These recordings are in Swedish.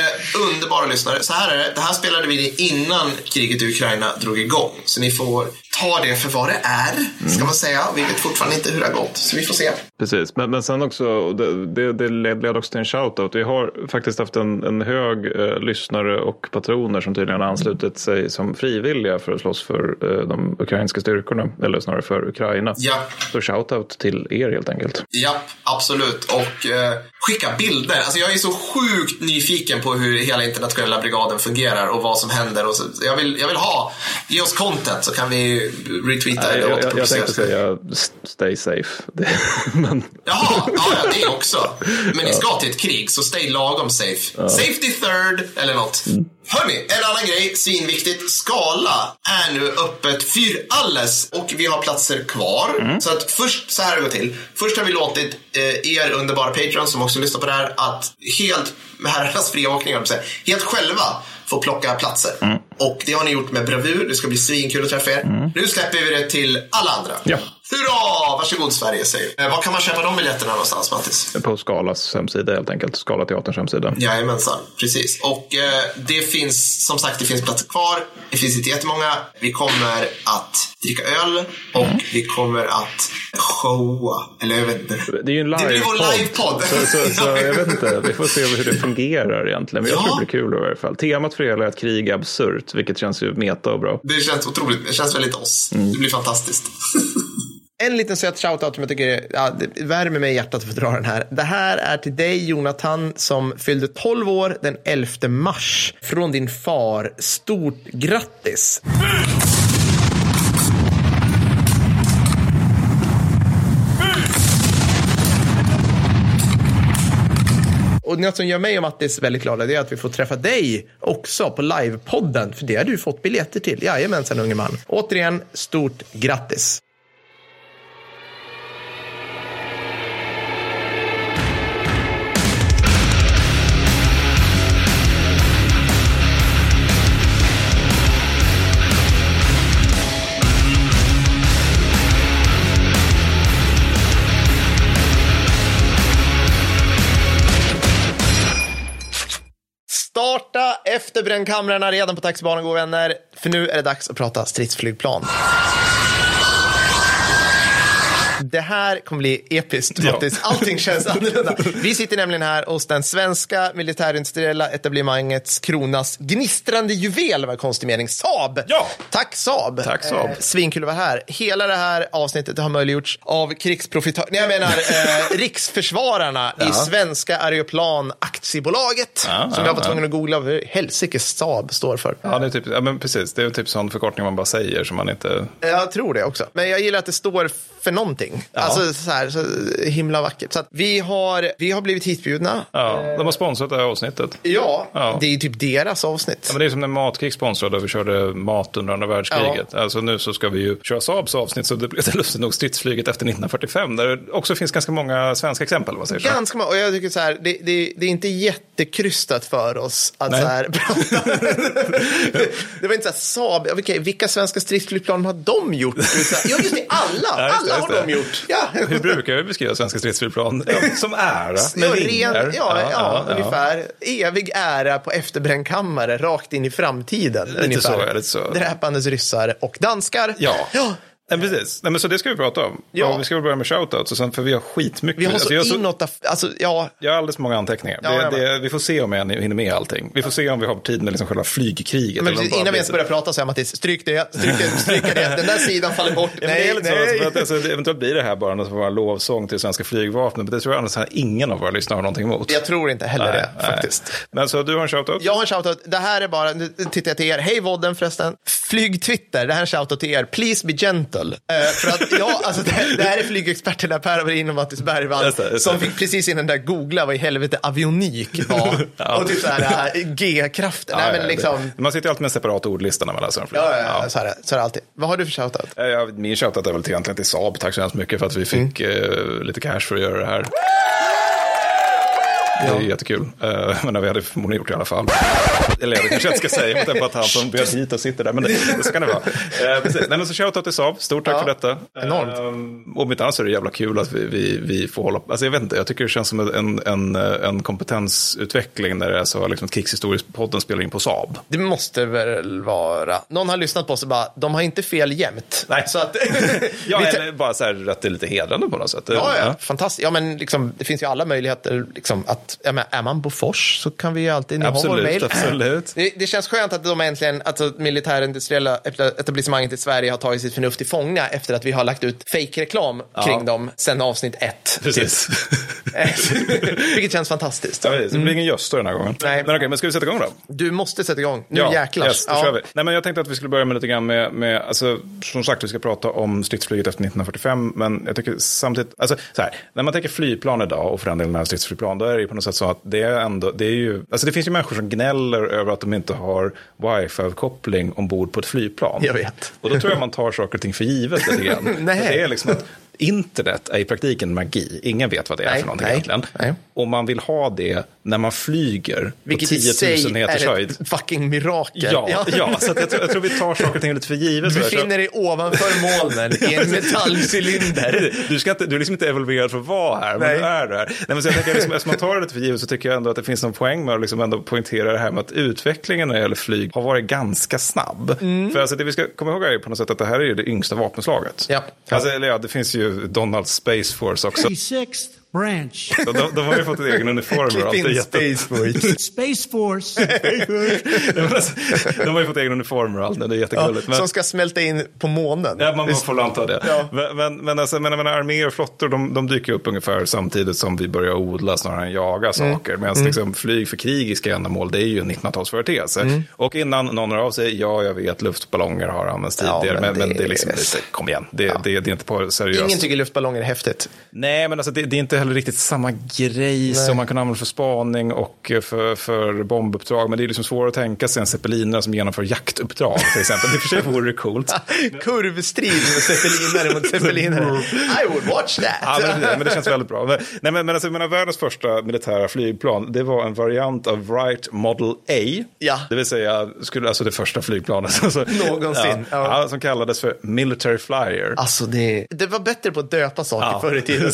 eh, underbara lyssnare. Så här är det. Det här spelade vi innan kriget i Ukraina drog igång. Så ni får ta det för vad det är, ska man säga. Vi vet fortfarande inte hur det har gått, så vi får se. Precis, men, men sen också, det, det, leder också till en shoutout. Vi har faktiskt haft en, en hög eh, lyssnare och patroner som tydligen har anslutit sig som frivilliga för att slåss för eh, de ukrainska styrkorna, eller snarare för Ukraina. Ja. Så shoutout till er helt enkelt. Ja, absolut. Och eh, skicka bilder. Alltså jag är så sjukt nyfiken på hur hela internationella brigaden fungerar och vad som händer. Och så, jag, vill, jag vill ha, ge oss content så kan vi retweeta Nej, eller jag, jag, tänkte säga stay safe. Det, men, Jaha, ja, ja, det också. Men ni ska till ett krig, så stay lagom safe. Safety third, eller något. Hörni, en annan grej, svinviktigt. Skala är nu öppet för alles och vi har platser kvar. Så att först, så här gått till. Först har vi låtit eh, er underbara patrons som också lyssnar på det här att helt, med herrarnas fria åkning, helt själva få plocka platser. Och det har ni gjort med bravur. Det ska bli svinkul att träffa er. Nu släpper vi det till alla andra. Ja. Hurra! Varsågod Sverige, säger eh, Var kan man köpa de biljetterna någonstans, Mattis? på Skalas hemsida helt enkelt. Skala Teaterns hemsida. Jajamensan, precis. Och eh, det finns, som sagt, det finns platser kvar. Det finns inte jättemånga. Vi kommer att dricka öl och vi kommer att showa. Eller jag vet inte. Det är ju en Det blir vår livepodd. livepodd. Så, så, så jag vet inte, vi får se hur det fungerar egentligen. Men jag Ja. tror det blir kul i alla fall. Temat för hela är att krig är absurt, vilket känns ju meta och bra. Det känns otroligt. Det känns väldigt oss. Det blir fantastiskt. En liten söt shoutout som jag tycker ja, värmer mig i hjärtat att få dra den här. Det här är till dig Jonathan som fyllde 12 år den 11 mars. Från din far. Stort grattis! Och något som gör mig och Mattis väldigt glada det är att vi får träffa dig också på livepodden. För det har du fått biljetter till. Jajamensan unge man. Återigen, stort grattis! Efter brännkamrarna redan på taxibanan, goda vänner. För nu är det dags att prata stridsflygplan. Det här kommer bli episkt Ja. faktiskt. Allting känns annorlunda. Vi sitter nämligen här hos den svenska militärindustriella etablissemangets kronas gnistrande juvel, var konstig mening, Saab. Ja. Tack Saab. Tack, Saab. Eh, svinkul att vara här. Hela det här avsnittet har möjliggjorts av krigsprofitörer, nej jag menar eh, riksförsvararna i Svenska Aeroplan Aktiebolaget. Ja, som ja, jag var ja. tvungen att googla vad helsike Saab står för. Ja, det är typ, ja men precis. Det är typ sån förkortning man bara säger som man inte... Jag tror det också. Men jag gillar att det står för någonting. Alltså så här, så himla vackert. Så vi, har, vi har blivit hitbjudna. Ja, de har sponsrat det här avsnittet. Ja, Ja. det är ju typ deras avsnitt. Ja, men det är som när Matkrig sponsrade och vi körde mat under andra världskriget. Alltså nu så ska vi ju köra Saabs avsnitt så det blev lustigt nog stridsflyget efter 1945 där det också finns ganska många svenska exempel. Vad säger? Ganska många. Och jag tycker så här, det, det, det är inte jättekrystat för oss att Nej. så här prata. det var inte så här, Saab, ja, vilka, vilka svenska stridsflygplan har de gjort? Ja, just det, alla. Ja, alla har de gjort. Ja. Hur brukar vi beskriva svenska stridsflygplan? Som ära, med Ja, vingar. ja, ja, ja, ungefär. Evig ära på efterbrännkammare, rakt in i framtiden. Lite ungefär. så, lite så. Dräpandes ryssar och danskar. Ja. Nej, precis. Nej, men så det ska vi prata om. Ja. Och vi ska väl börja med shoutouts, och sen, för vi har skitmycket. Vi har Alltså, så jag, har så, inåt, alltså, ja, jag har alldeles många anteckningar. Ja, det, det, vi får se om jag hinner med allting. Vi får se om vi har tid med liksom själva flygkriget. men det bara innan vi ens börjar prata så här Mattis, stryk det, stryk det, stryk det, den där sidan faller bort. Ja, det är lite så, att, alltså, det- eventuellt blir det här bara någon form av lovsång till svenska flygvapnet, men det tror jag annars att ingen av våra lyssnare har någonting emot. Jag tror inte heller det, Nej. faktiskt. Men så du har en shoutout? Jag har en shoutout. Det här är bara, nu tittar jag till er. Hej vodden förresten. Flyg Twitter, det här är en shoutout till er. Please be gentle. Eh, för att jag, alltså det, det här är flygexperterna Per Averin och Mattis Bergvall Just det, just det. som fick precis innan där googla vad i helvete avionik var. Ja. Och typ så här. Nej, men Ja, liksom. det, man sitter ju alltid med en separat ordlista när man läser en flyg. Ja, ja, ja. Så, är det, så är det alltid. Vad har du för shoutout? Ja, ja, min shoutout är väl till- egentligen till Saab. Tack så hemskt mycket för att vi fick Mm. eh, lite cash för att göra det här. Det är jättekul. Uh, men vi hade förmodligen gjort det i alla fall. Eller det kanske jag inte ska säga, med tanke på att han som bjöd hit och sitter där. Men det, så kan det vara. Precis. Nej, men så shoutout till Saab. Stort tack Ja, för detta. enormt. Uh, och mitt annat så är det jävla kul att vi, vi, vi får hålla Alltså jag vet inte, jag tycker det känns som en, en, en kompetensutveckling när det är så liksom, Krigshistoriepodden spelar in på Saab. Det måste väl vara. Någon har lyssnat på oss och bara, de har inte fel jämt. Nej. Så att, Ja, eller bara så här att det är lite hedrande på något sätt. Ja, ja, fantastiskt. Ja, men liksom, det finns ju alla möjligheter. Liksom, att, ja, men är man Bofors så kan vi ju alltid, ni har vår Absolut, mail. absolut. Det, det känns skönt att de äntligen, alltså militärindustriella etablissemanget i Sverige har tagit sitt förnuft till fånga efter att vi har lagt ut fake-reklam kring dem sen avsnitt ett. Precis. Vilket känns fantastiskt. Ja, det blir ingen Gösta den här gången. Nej. Men okej, men ska vi sätta igång då? Du måste sätta igång. Nu jäklar. Yes, då kör vi. Nej, men jag tänkte att vi skulle börja med lite grann med, med alltså, som sagt, vi ska prata om stridsflyget efter 1945, men jag tycker samtidigt, alltså så här, när man tänker flygplan idag och för den delen stridsflygplan, då är det ju på något sätt så att det är ändå, det är ju, alltså det finns ju människor som gnäller över att de inte har wifi-koppling ombord på ett flygplan. Jag vet. Och då tror jag man tar saker och ting för givet lite grann. Nej. Det är liksom att internet är i praktiken magi. Ingen vet vad det är Nej, för någonting nej, egentligen. nej. Och man vill ha det när man flyger Vilket på i 10 sig 000 meters är höjd. ett fucking mirakel. Ja, ja. så att jag, tror, jag tror vi tar saker och ting lite för givet. Du. Så- befinner dig ovanför molnen i en metallcylinder. Du, ska inte, du är liksom inte evolverad för att vara här, men du är där. Nej, men så jag tänker, liksom, eftersom man tar det lite för givet så tycker jag ändå att det finns någon poäng med att liksom ändå poängtera det här med att utvecklingen när det gäller flyg har varit ganska snabb. För alltså, det vi ska komma ihåg är på något sätt att det här är ju det yngsta vapenslaget. Ja. Alltså, eller ja, det finns ju Donalds Space Force också. 36th branch. Så de, de har ju fått en egen uniform Klipp in jätte... Space Force. Space Force. Men de har ju fått egen uniform och allt, det är jättegulligt. Men... Som ska smälta in på månen. Ja, man får väl anta det. Men, men, men, alltså, men, men arméer och flottor, de, de dyker upp ungefär samtidigt som vi börjar odla snarare än jaga saker. Medan liksom, flyg för krigiska ändamål, det är ju en 1900-talsföreteelse. Och innan någon hör av sig, ja, jag vet, luftballonger har använts Ja, tidigare, men men, men, det- det är liksom lite, kom igen, det, det, det är inte på seriöst. Ingen tycker luftballonger är häftigt. Nej, men alltså, det, det är inte heller riktigt samma grej som man kan använda för spaning och för, för bombuppdrag. Men det är liksom svårare att tänka sig en zeppelinare som genomför jaktuppdrag till exempel. Och för sig vore det coolt. Kurvstrid med zeppelinare mot zeppelinare. I would watch that. Ja, men, det- men det känns väldigt bra. Men, nej, men, men alltså, menar, världens första militära flygplan, det var en variant av Wright Model A. Ja. Det vill säga, skulle, alltså det första flygplanet. Alltså, Någonsin, Ja, ja. ja, som kallades för Military Flyer. Alltså det, det var bättre på att döpa saker Ja. förr i tiden.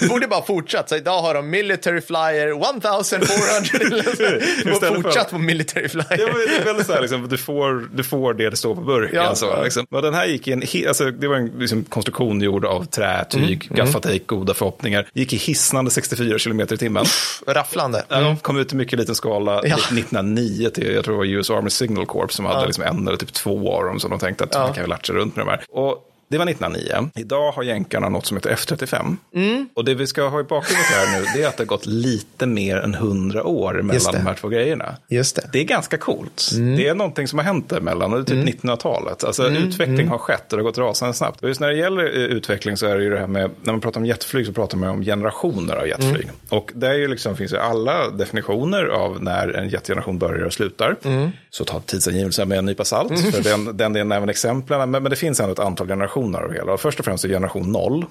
Det borde bara fortsatt. Så idag har de Military Flyer 1400. Istället och för- fortsatt på Military Flyer. var, det är väldigt så här, liksom, du, får, du får det det står på burken. Ja. så, liksom. Och den här gick i en, alltså, det var en liksom, konstruktion gjord av trä, tyg, Mm. gaffatejp, goda förhoppningar. Gick i hisnande 64 kilometer i timmen. Rafflande. Ja, De kom ut i mycket liten skala Ja. 1909 till, jag tror det var US Army Signal Corps som hade Ja. liksom en eller typ två av dem som de tänkte att Ja. man kan ju latcha runt med de här. Och det var 1909. Idag har jänkarna något som heter F35. Mm. Och det vi ska ha i bakhuvudet här nu, det är att det har gått lite mer än 100 år mellan de här två grejerna. Just det. Det är ganska coolt. Mm. Det är någonting som har hänt däremellan och det är typ 1900-talet. Alltså utveckling har skett och det har gått rasande snabbt. Och just när det gäller eh, utveckling så är det ju det här med, när man pratar om jetflyg så pratar man om generationer av jetflyg. Mm. Och det är ju liksom, finns ju alla definitioner av när en jetgeneration börjar och slutar. Mm. Så ta tidsangivelsen med en nypa salt, för den, den delen är även exemplen. Men, men det finns ändå ett antal generationer av det hela. Först och främst är generation 0,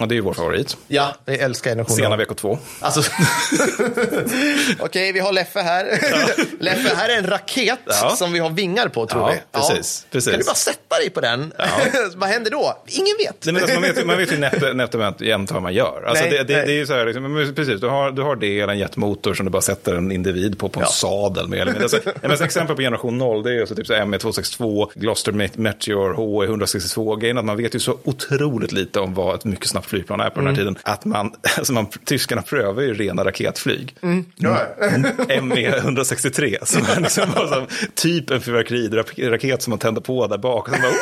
och det är ju vår favorit. Ja, jag älskar generation Sena noll. VK2. Alltså, Okej, vi har Leffe här. Leffe, här är en raket Ja. som vi har vingar på, tror Ja, vi. precis, precis. Kan du bara sätta dig på den? Vad händer då? Ingen vet. Nej, men alltså, man, vet, man vet ju nätt, nätt och jämnt- vad man gör. Alltså, Nej, det, det, nej. det är ju så här, liksom, men precis, du har, du har det eller en jetmotor som du bara sätter en individ på, på en Ja. sadel eller mindre. Alltså, ett exempel på generation 0, det är alltså typ så här ME262, Gloster Met- Meteor, HE162. Grejen är att man vet ju så otroligt lite om vad ett mycket snabbt flygplan är på den här tiden. Att man, alltså man, tyskarna prövar ju rena raketflyg. ME163, som är liksom bara som, typ en fyrverkeriraket som man tänder på där bak. Och sen bara,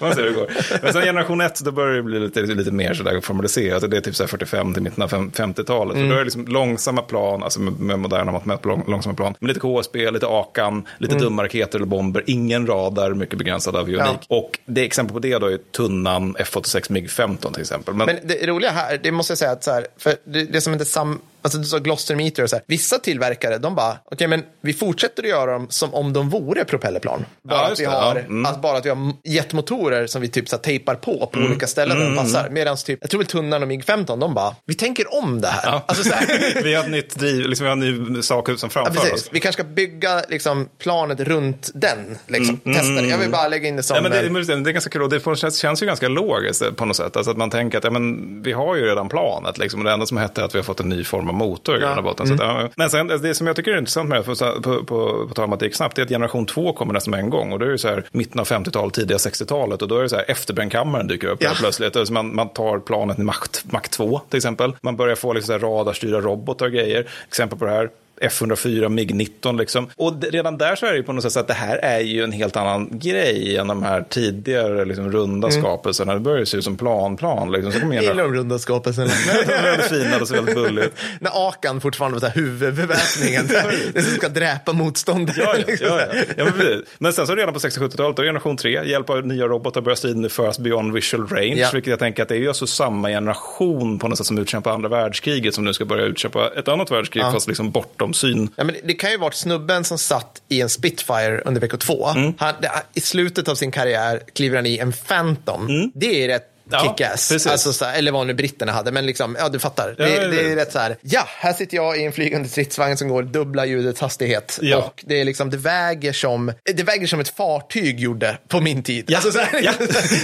man ser hur det går. Men sen generation 1, då börjar det bli lite, lite mer sådär formaliserat. Det är typ så här 45 till mitten av fem- 50-talet. Mm. Då är det liksom långsamma plan, alltså med, med moderna mått mätt lång, långsamma plan. Med lite KSB, lite Akan, lite dumma raketer eller bomber. Ingen radar, mycket begränsad avionik. Och det exempel på det då är Tunnan F86 MiG-15 till exempel. Men, Men det roliga här, det måste jag säga att så här, för det, det som inte sam, Alltså du sa Gloster Meter och så här. Vissa tillverkare, de bara, okej men vi fortsätter att göra dem som om de vore propellerplan. Bara, Ja, att, vi det, har, ja. Mm. att bara att vi har jetmotorer som vi typ så här, tejpar på på olika ställen där de passar. Medan typ, jag tror väl Tunnan och MIG-15, de bara, vi tänker om det här. Alltså, så här vi har ett nytt driv, liksom, vi har en ny sak som Ja, framför oss. Vi kanske ska bygga liksom, planet runt den. Liksom. Testa det. Jag vill bara lägga in det som... Ja, men det, eh, men det är ganska kul och det känns, känns ju ganska logiskt på något sätt. Alltså att man tänker att ja, men, vi har ju redan planet liksom, och det enda som hette är att vi har fått en ny form av motor i grund och botten. Så att, ja, men sen, det som jag tycker är intressant med det, på, på, på, på tal om att det gick snabbt, det är att generation 2 kommer nästan med en gång. Och det är ju så här mitten av 50-talet, tidiga 60-talet och då är det så här efterbrännkammaren dyker upp Ja. plötsligt. Alltså man, man tar planet i Mach, Mach 2 till exempel. Man börjar få liksom radarstyrda robotar och grejer. Exempel på det här. F104, MIG-19 liksom. Och redan där så är det ju på något sätt så att det här är ju en helt annan grej än de här tidigare liksom, runda skapelserna. Det börjar ju se ut som planplan. Liksom. Så kommer Jag gillar de runda skapelserna. De är väldigt fina och så väldigt bulligt. När Akan fortfarande var huvudbeväpningen. det som ska dräpa motståndare. Ja, ja, liksom. ja, ja. ja men, men sen så redan på 60-70-talet, då är generation 3, hjälp av nya robotar börjar striden nu föras beyond visual range. Ja. Vilket jag tänker att det är ju alltså samma generation på något sätt som utkämpar andra världskriget som nu ska börja utkämpa ett annat världskrig fast liksom bortom syn. Ja, men det kan ju varit snubben som satt i en Spitfire under vecka två. Mm. Han, det, I slutet av sin karriär kliver han i en Phantom. Det är rätt Mm. Ja, kick-ass. precis. Alltså, så här, eller vad nu britterna hade, men liksom, ja du fattar. Ja, det, ja, det är ja. rätt så här, ja, här sitter jag i en flygande stridsvagn som går dubbla ljudets hastighet. Ja. Och det, är liksom, det, väger som, det väger som ett fartyg gjorde på min tid. Ja, Alltså, så här, ja.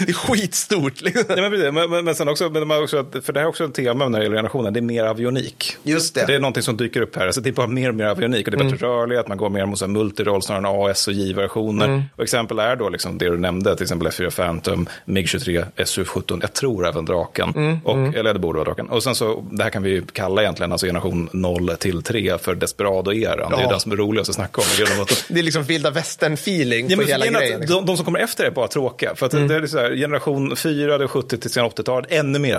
det är skitstort. Liksom. Nej, men, precis. men, men, men sen också, men man också, att- för det här är också ett tema när det gäller generationen, det är mer avionik. Just det. Det är någonting som dyker upp här. Alltså, det är bara mer och mer avionik och det är bättre rörlighet, man går mer mot multiroll snarare än AS och J-versioner. Och exempel är då liksom det du nämnde, till exempel F4 Phantom, MiG-23, Su-17, jag tror även Draken, och, eller det borde vara Draken. Och sen så, det här kan vi ju kalla egentligen alltså generation 0 till 3 för Desperado-eran. Det är Ja. den som är roligast att snacka om. Det är liksom vilda västern-feeling Ja, på hela grejen grejen. liksom. de, de som kommer efter är bara tråkiga. För att det är så här, generation 4, det är 70 till sen 80-talet, ännu mer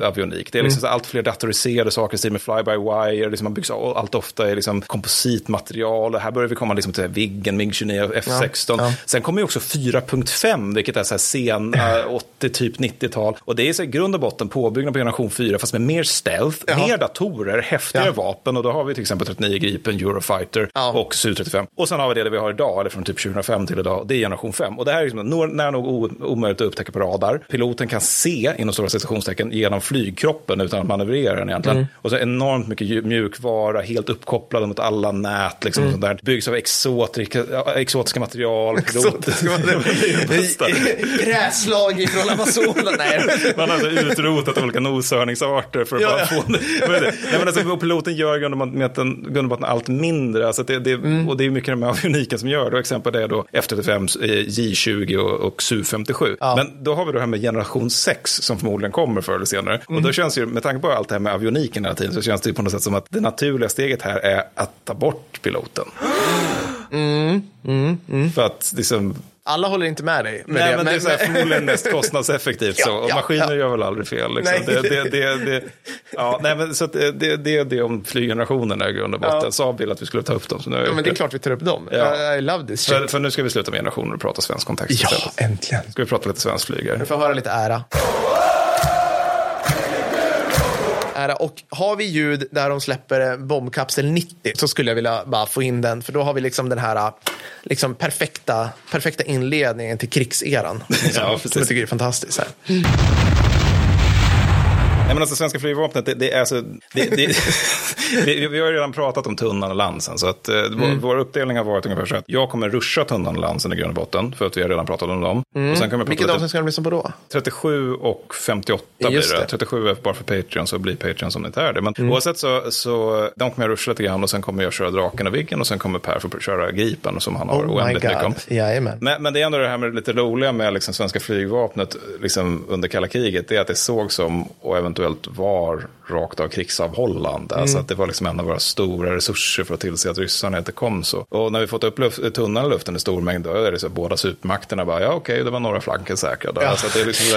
äh, avionik. Det är liksom så allt fler datoriserade saker, stil med fly-by-wire, liksom man byggs all- allt ofta i liksom kompositmaterial. Här börjar vi komma liksom till Viggen, MiG-29, F16. ja. Sen kommer ju också 4.5, vilket är så här sen äh, 80, typ 90-tal. Och det är så i grund och botten påbyggnad på generation 4, fast med mer stealth, Jaha. mer datorer, häftigare Ja. vapen. Och då har vi till exempel 39 Gripen, Eurofighter Ja. och Su-35. Och sen har vi det vi har idag, eller från typ 2005 till idag, det är generation 5. Och det här är liksom nära nog omöjligt att upptäcka på radar. Piloten kan se, inom stora citationstecken, genom flygkroppen utan att manövrera den egentligen. Mm. Och så enormt mycket ju- mjukvara, helt uppkopplade mot alla nät, liksom Mm. sånt där. Byggs av exotiska, ja, exotiska material. Exotiska material. Gräslag från Amazonen. Nej. Man har alltså utrotat olika noshörningsarter för att Ja, bara få det. Nej, men alltså, och piloten gör grund och botten- grund och botten allt mindre. Alltså det, det, Mm. Och det är mycket de här avioniken som gör det. Och exempel är då F35, eh, J20 och, och Su-57. Ja. Men då har vi det här med generation 6 som förmodligen kommer förr eller senare. Och Mm. då känns ju, med tanke på allt det här med avioniken hela tiden, så känns det ju på något sätt som att det naturliga steget här är att ta bort piloten. Mm, För att liksom, Alla håller inte med dig. med Nej, men det är så men- förmodligen mest kostnadseffektivt så. Ja, Och ja, maskiner ja. gör väl aldrig fel. Liksom. Nej. Det, det, det, det, ja, nej, men, så att det, det, det är det om flyggenerationerna i grund och botten. Ja. Saab vill att vi skulle ta upp dem. Så nu Ja, men det är klart vi tar upp dem. Ja. I love this shit. För, för nu ska vi sluta med generationer och prata svensk kontext Ja, istället. äntligen. Ska vi prata lite svensk flygare? Du får höra lite ära. Ära. Och har vi ljud där de släpper eh, bombkapsel 90 så skulle jag vilja bara få in den. För då har vi liksom den här liksom perfekta, perfekta inledningen till krigseran. Liksom, Ja, som jag tycker är fantastiskt. Här. Nej, men alltså, svenska flygvapnet, det, det är alltså... Det, det, vi, vi har ju redan pratat om tunnan och lansen. Så att, eh, vår, vår uppdelning har varit ungefär så att jag kommer ruscha tunnan och lansen i grund och botten. För att vi har redan pratat om dem. Och sen kommer jag Vilket avsnitt ska de lyssna på då? 37 och 58 Just blir det. det. 37 är bara för Patreon, så blir Patreon som det är det. Men Mm. oavsett så, så de kommer jag ruscha lite grann och sen kommer jag köra Draken och Viggen och sen kommer Per få köra Gripen som han har Oh oändligt mycket om. Men, men det är ändå det här med det lite roliga med liksom svenska flygvapnet liksom under kalla kriget. Det är att det såg som, och eventuellt var, rakt av krigsavhållande. Alltså att det var liksom en av våra stora resurser för att tillse att ryssarna inte kom så. Och när vi fått upp luft, tunnan i luften i stor mängd, då är det så att båda supermakterna bara, ja okej, det var några flanker säkrade. Ja. Alltså att det, är liksom, så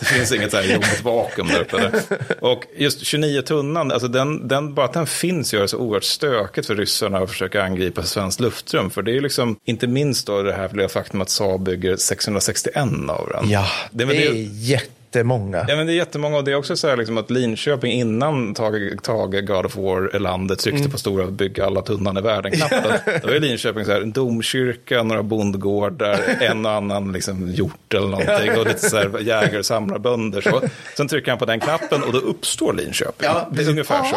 det finns inget så här jobbigt vakuum där uppe. Där. Och just 29 tunnan, alltså den, den, bara att den finns gör det så oerhört stökigt för ryssarna att försöka angripa svenskt luftrum. För det är liksom, inte minst då det här faktum att Saab bygger 661 av den. Ja, det, det, det, är jätte jättemånga. Ja, men det är jättemånga och det är också så här liksom att Linköping innan Tage, Tage God of War-landet tryckte Mm. på stora bygga alla tunnan i världen-knappen. Då var Linköping så här, en domkyrka, några bondgårdar, en och annan liksom hjort eller någonting och lite så här jägare och samlarbönder. Så. Sen trycker han på den knappen och då uppstår Linköping. Ja, det är ungefär så.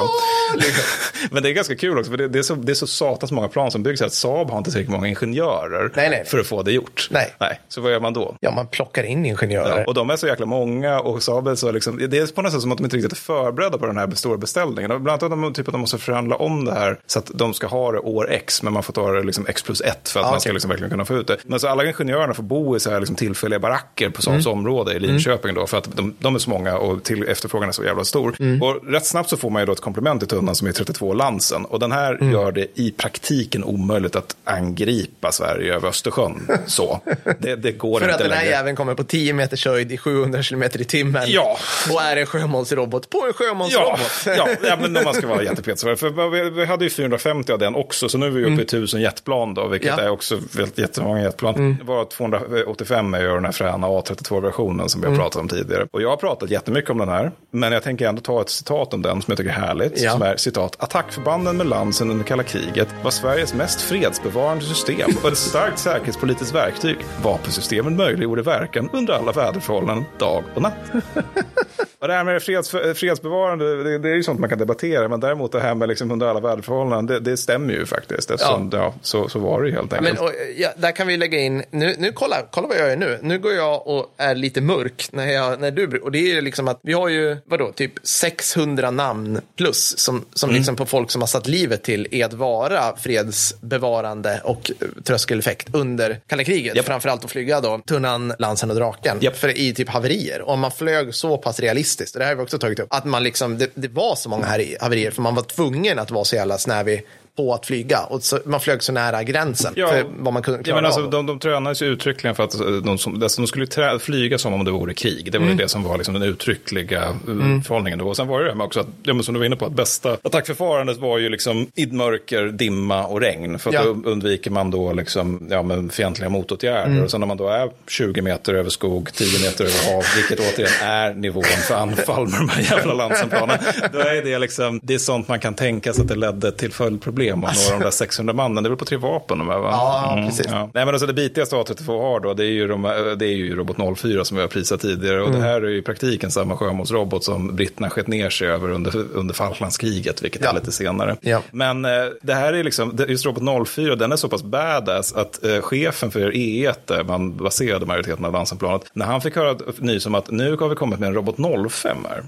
Men det är ganska kul också, för det, det, är, så, det är så satans många plan som byggs att Saab har inte tillräckligt många ingenjörer Nej, nej. för att få det gjort. Nej. nej. Så vad gör man då? Ja, man plockar in ingenjörer. Ja, och de är så jäkla många och Saab är så liksom, det är på något sätt som att de inte riktigt är förberedda på den här stora beställningen. Och Bland annat att de, typ att de måste förhandla om det här så att de ska ha det år X, men man får ta det liksom X plus 1 för att Ja, man ska liksom verkligen kunna få ut det. Men så alla ingenjörerna får bo i så här liksom tillfälliga baracker på Saabs Mm. område i Linköping då, för att de, de är så många och till, efterfrågan är så jävla stor. Mm. Och rätt snabbt så får man ju då ett komplement i tunnan som är 32 Lansen. Och den här Mm. gör det i praktiken omöjligt att angripa Sverige över Östersjön. Så. Det, det går För inte att den här längre. jäveln kommer på 10 meters höjd i 700 kilometer i timmen. Ja. Och är en sjömålsrobot på en Ja, sjömålsrobot. ja, ja, men om man ska vara jättepetig. För vi, vi hade ju 450 av den också, så nu är vi uppe i 1000 jetplan då, vilket Mm. Ja. är också väldigt jättemånga jetplan. Det var 285 är ju den här fräna A32-versionen som vi Mm. har pratat om tidigare. Och jag har pratat jättemycket om den här, men jag tänker ändå ta ett citat om den som jag tycker är härligt. Ja. Som är citat, attackförbanden med Lansen under kalla kriget var Sveriges mest fredsbevarande system och ett starkt säkerhetspolitiskt verktyg. Vapensystemen möjliggjorde verkan under alla väderförhållanden, dag och natt. Och det här med freds, fredsbevarande, det, det är ju sånt man kan debattera. Men däremot det här med liksom under alla väderförhållanden, det, det stämmer ju faktiskt. Eftersom, ja. så, så var det ju helt enkelt. Men och, ja, där kan vi lägga in, nu, nu kolla, kolla vad jag gör nu. Nu går jag och är lite mörk när, jag, när du, och det är liksom att vi har ju, vadå, typ 600 namn plus som, som Mm. liksom på folk som har satt livet till i att vara fredsbevarande och tröskeleffekt under kalla kriget. Japp. Framförallt att flyga då tunnan, lansen och draken. Japp. För i typ haverier. Om man flög så pass realistiskt, och det här har vi också tagit upp, att man liksom, det, det var så många här haverier för man var tvungen att vara så jävla snävig på att flyga. Och så, man flög så nära gränsen Ja. för vad man kunde Ja, klara men alltså, av. de, de tränades ju uttryckligen för att eh, de, som, alltså, de skulle trä, flyga som om det vore krig. Det var Mm. det som var liksom den uttryckliga uh, förhållningen. då. Och sen var det det med också att, ja, men som du var inne på, att bästa attackförfarandet var ju liksom i mörker, dimma och regn. För att Ja. då undviker man då liksom, ja, men fientliga motåtgärder. Mm. Och sen när man då är 20 meter över skog, 10 meter över hav, vilket återigen är nivån för anfall med de här jävla landsenplanen. Då är det liksom, det är sånt man kan tänka sig att det ledde till följdproblem av några av de där 600 mannen. Det är väl på tre vapen de är va? Ja, precis. Ja. Nej, men alltså det bitigaste A32 har då, det är ju, de, det är ju Robot 04 som vi har prisat tidigare. Och det här är ju i praktiken samma sjömålsrobot som britterna skett ner sig över under, under Falklandskriget, vilket Ja. är lite senare. Ja. Men eh, det här är liksom, just Robot 04, den är så pass badass att eh, chefen för E1, där man baserade majoriteten av Lansenplanet, när han fick höra nys om att nu har vi kommit med en Robot 05 här.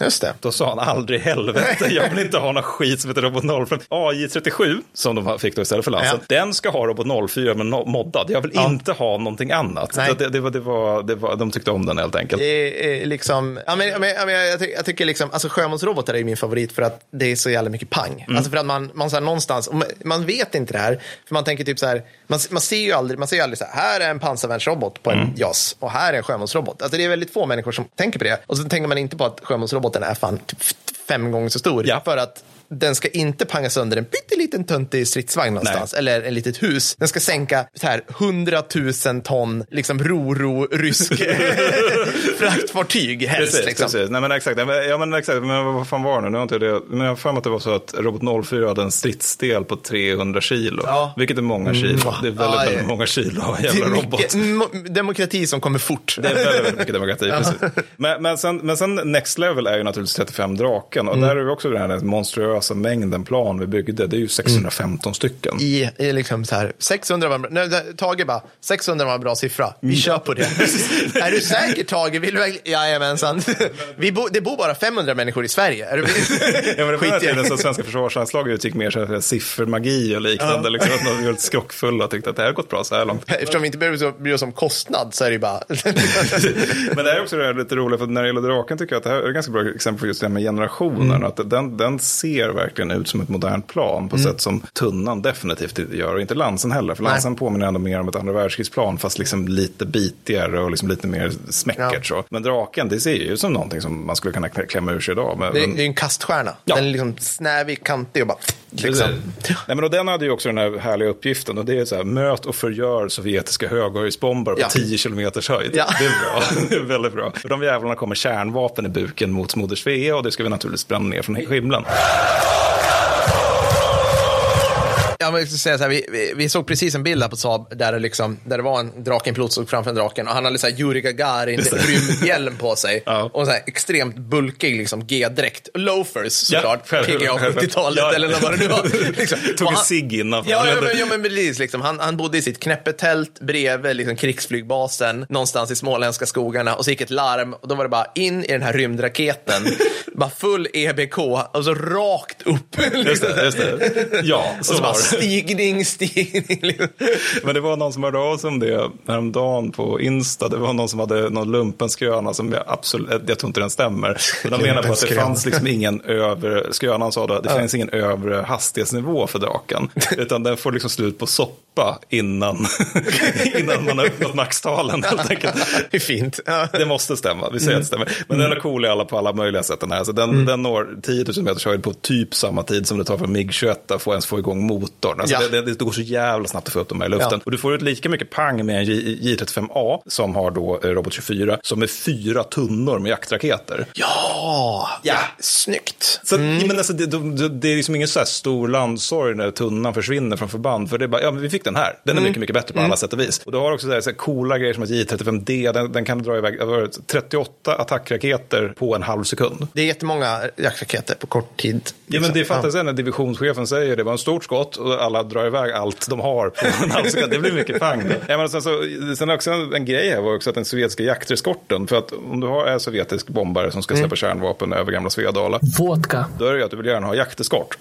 Just det. Då sa han aldrig helvete, jag vill inte ha någon skit som heter Robot 05. AI37, som de fick då istället för Lansen, den ska ha Robot 04 men moddad. Jag vill inte ha någonting annat. Nej. Det, det, var, det, var, det var, de tyckte om den helt enkelt. Det är liksom, ja, men, ja, men, ja, jag, ty- jag tycker liksom, alltså sjömålsrobotar är min favorit för att det är så jävla mycket pang. Alltså för att man, man så här, någonstans, man, man vet inte det här, för man tänker typ så här, man, man ser ju aldrig, man ser ju aldrig så här, här är en pansarvärnsrobot på en JAS och här är en sjömålsrobot. Alltså det är väldigt få människor som tänker på det. Och så tänker man inte på att sjömålsroboten är fan typ fem gånger så stor. Ja. För att den ska inte panga sönder en pytteliten töntig stridsvagn någonstans. Eller en litet hus. Den ska sänka så här 100 000 ton liksom roro-rysk fraktfartyg helst. Precis, liksom. precis. Nej, men exakt. Ja, men exakt. Men vad fan var det? Nu inte det. Men jag har för mig att det var så att Robot 04 hade en stridsdel på 300 kilo. Ja. Vilket är många kilo. Det är väldigt, Ja, väldigt många kilo av en Det jävla är robot. mycket mo- demokrati som kommer fort. Det är väldigt, väldigt mycket demokrati. precis. Men, men, sen, men sen next level är ju naturligtvis 35 draken. Och där är vi också den här monstruösa mängden plan vi byggde. Det är ju 615 stycken. I, i liksom så här, 600 var en bra, nej, Tage bara, 600 var en bra siffra. Vi kör på det. är du säker Tage? Vill du? Jajamensan. Vi bo, det bor bara 500 människor i Sverige. Är du... Ja, men det var tiden så svenska försvarsanslaget utgick mer så här siffermagi och liknande. Liksom, att de var skrockfulla och tyckte att det här har gått bra så här långt. Eftersom vi inte behöver bry oss om kostnad så är det ju bara... Men det är också det här lite roligt, för när det gäller draken tycker jag att det här är ett ganska bra exempel på just det här med generationen. Att den, den ser verkligen ut som ett modernt plan på sätt som tunnan definitivt gör. Och inte Lansen heller, för Nej. Lansen påminner ändå mer om ett andra världskrigsplan, fast liksom lite bitigare och liksom lite mer smäckert. Så. Men draken, det ser ju ut som någonting som man skulle kunna klä- klämma ur sig idag. Men, Det är, men- det är en kaststjärna. Ja. Den är liksom snävig, kantig och bara Liksom. Nej, men och den hade ju också den här härliga uppgiften och det är så här, möt och förgör sovjetiska höghöjdsbomber på Ja. 10 kilometers höjd. Ja. Det är bra, det är väldigt bra. Och de jävlarna kommer kärnvapen i buken mot Moder Svea och det ska vi naturligtvis bränna ner från himlen. Jag ska säga så här, vi, vi, vi såg precis en bild här på Saab där det, liksom, där det var en drakenpilot som stod framför en draken och han hade så här Yuri Gagarin rymdhjälm på sig Ja. och en så här extremt bulkig liksom, G-dräkt. Loafers såklart, Ja, PGA själv- 70-talet Ja. eller vad det nu var. Liksom. Tog en cigg innan. Ja, ja, men, ja, men precis. Liksom. Han, han bodde i sitt knäppetält bredvid liksom, krigsflygbasen någonstans i småländska skogarna och så gick ett larm och då var det bara in i den här rymdraketen, bara full EBK och så rakt upp. Just det, just det. Ja, så, Och så bara. Stigning, stigning. Men det var någon som hörde av sig om det häromdagen på Insta. Det var någon som hade någon lumpenskröna som jag absolut, jag tror inte den stämmer. Men de menar på att det fanns liksom ingen övre, skrönan sa då, det finns ingen övre hastighetsnivå för draken. Utan den får liksom slut på soppa innan, innan man har uppnått maxtalen helt enkelt. Det är fint. Det måste stämma, vi säger att det stämmer. Men den är cool i alla, på alla möjliga sätt. Den, här. Alltså den, Mm. den når 10 000 meters höjd på typ samma tid som det tar för MIG-21 att få ens få igång motorn. Alltså Ja. det, det, det går så jävla snabbt att få upp dem här i luften. Ja. Och du får ut lika mycket pang med en J, J35A som har då eh, Robot 24 som är fyra tunnor med jaktraketer. Ja, ja, snyggt. Så, men alltså, det, det, det är liksom ingen så här stor landsorg när tunnan försvinner från förband. För det är bara, ja men vi fick den här. Den är mycket, mycket bättre på alla sätt och vis. Och du har också så här, så här coola grejer som att J35D, den, den kan dra iväg över 38 attackraketer på en halv sekund. Det är jättemånga jaktraketer på kort tid. Ja, men det Liksom. fattar jag när divisionschefen säger det var en stort skott och alla drar iväg allt de har på en halv sekund. Det blir mycket pang. Ja, men sen, så, sen också en, en grej här var också att den sovjetiska jakterskorten, för att om du har en sovjetisk bombare som ska släppa kärnvapen över gamla Svedala, Vodka. då är det ju att du vill gärna ha jakteskort.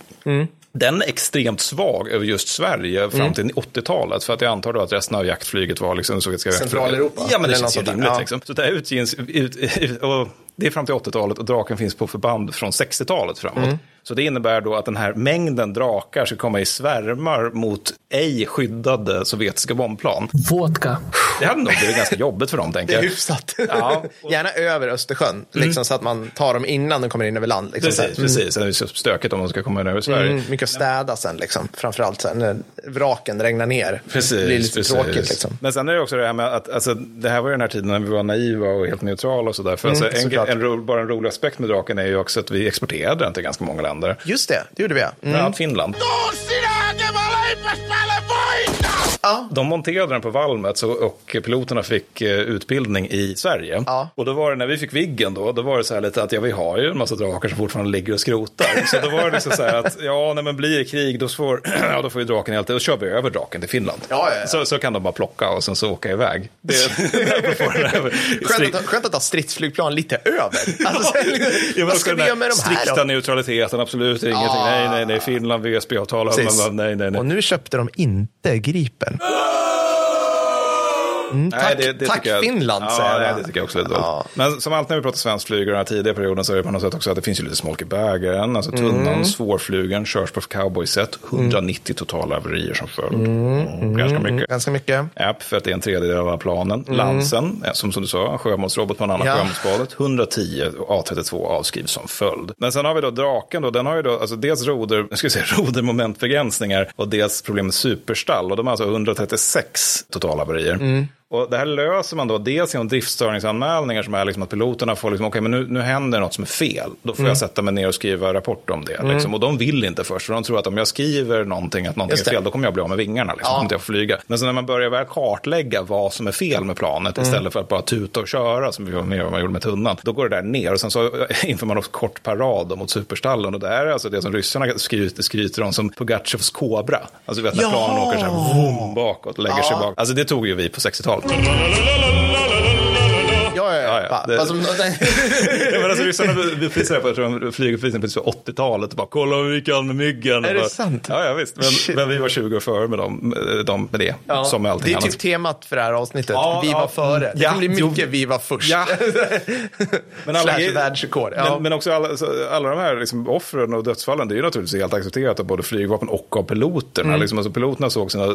Den är extremt svag över just Sverige fram till 80-talet. För att jag antar då att resten av jaktflyget var liksom sovjetiska Centraleuropa, Ja, men det känns ju rimligt. Ja. Liksom. Så det här utges, ut, ut, det är fram till 80-talet och draken finns på förband från 60-talet framåt. Mm. Så det innebär då att den här mängden drakar ska komma i svärmar mot ej skyddade sovjetiska bombplan. Vodka. Det hade nog blivit ganska jobbigt för dem, Det tänker är jag. hyfsat. Ja. Gärna över Östersjön, liksom, så att man tar dem innan de kommer in över land. Liksom, så här. Precis, precis. Sen är det så stökigt om de ska komma in över Sverige. Mm, mycket att städa sen, liksom. framförallt sen när vraken regnar ner. Precis, det blir lite precis. tråkigt. Liksom. Men sen är det också det här med att alltså, det här var ju den här tiden när vi var naiva och helt neutrala och sådär. För alltså, en, en, ro, bara en rolig aspekt med draken är ju också att vi exporterade den till ganska många länder. Just det, det gjorde vi. ja. Mm. Bland annat Finland. Ja. De monterade den på Valmet och piloterna fick eh, utbildning i Sverige. Ja. Och då var det när vi fick Viggen då, då var det så här lite att ja, vi har ju en massa drakar som fortfarande ligger och skrotar. Så då var det liksom så här att ja, nej, men blir det krig då får, ja, då får ju draken helt, då kör vi över draken till Finland. Ja, ja, ja. Så, så kan de bara plocka och sen så åka iväg. Det. Skönt, att, skönt att ha stridsflygplan lite över. Alltså, sen, Ja, vad ska vi göra med de här Strikta neutraliteten, absolut ingenting. Nej, nej, nej, Finland, VSB-avtal, nej, nej, nej. Och nu köpte de inte Gripen. Ah! Mm, tack, Nej, det, det tack jag, Finland, ja, säger jag. det tycker jag också är Ja. Men som alltid när vi pratar svensk flyg den här tidiga perioden så är det på något sätt också att det finns ju lite smolk i bägaren. Alltså tunnan, Mm. svårflugen, körs på cowboyset, 190 totala haverier som följd. Mm, Ganska mycket. Ganska mycket. App för att det är en tredjedel av planen. Lansen, eh, som, som du sa, en sjömålsrobot på en annan Mm. Ja. sjömålsbadet. 110 A32 avskrivs som följd. Men sen har vi då draken då, den har ju då alltså dels roder, jag ska säga, rodermomentbegränsningar och dels problem med superstall. Och de har alltså 136 totala haverier. Mm. Och det här löser man då dels genom driftstörningsanmälningar som är liksom att piloterna får liksom, okej men nu, nu händer något som är fel. Då får Mm. jag sätta mig ner och skriva rapport om det. Liksom. Och de vill inte först, för de tror att om jag skriver någonting, att någonting är fel, då kommer jag bli av med vingarna. Liksom, Ja. inte jag får flyga. Men sen när man börjar väl kartlägga vad som är fel med planet Mm. istället för att bara tuta och köra som man gjorde med tunnan, då går det där ner. Och sen så inför man också kort parad mot superstallen. Och det här är alltså det som ryssarna skryter, skryter om som Pugatjovs kobra. Alltså vet när Ja! planen åker så här vroom, bakåt lägger sig Ja. bak. Alltså det tog ju vi på 60-talet. La, la, la, la. Ja, ja, Det- Ja, men alltså, ryssarna prisade på, jag tror de precis på 80-talet. Bara, Kolla hur vi kan med myggen. Är Och det bara, sant? Ja, ja visst. Men, men vi var 20 år före med, dem, med, dem, med det. Ja. Som med allting det är annat. typ temat för det här avsnittet. Ja, vi var före. Det Ja, kan bli jo. mycket vi var först. Ja. Men alla, Slash världsrekord. Men, men också alla, alla de här liksom, offren och dödsfallen, det är ju naturligtvis helt accepterat av både flygvapen och av piloterna. Mm. Liksom, alltså, piloterna såg sina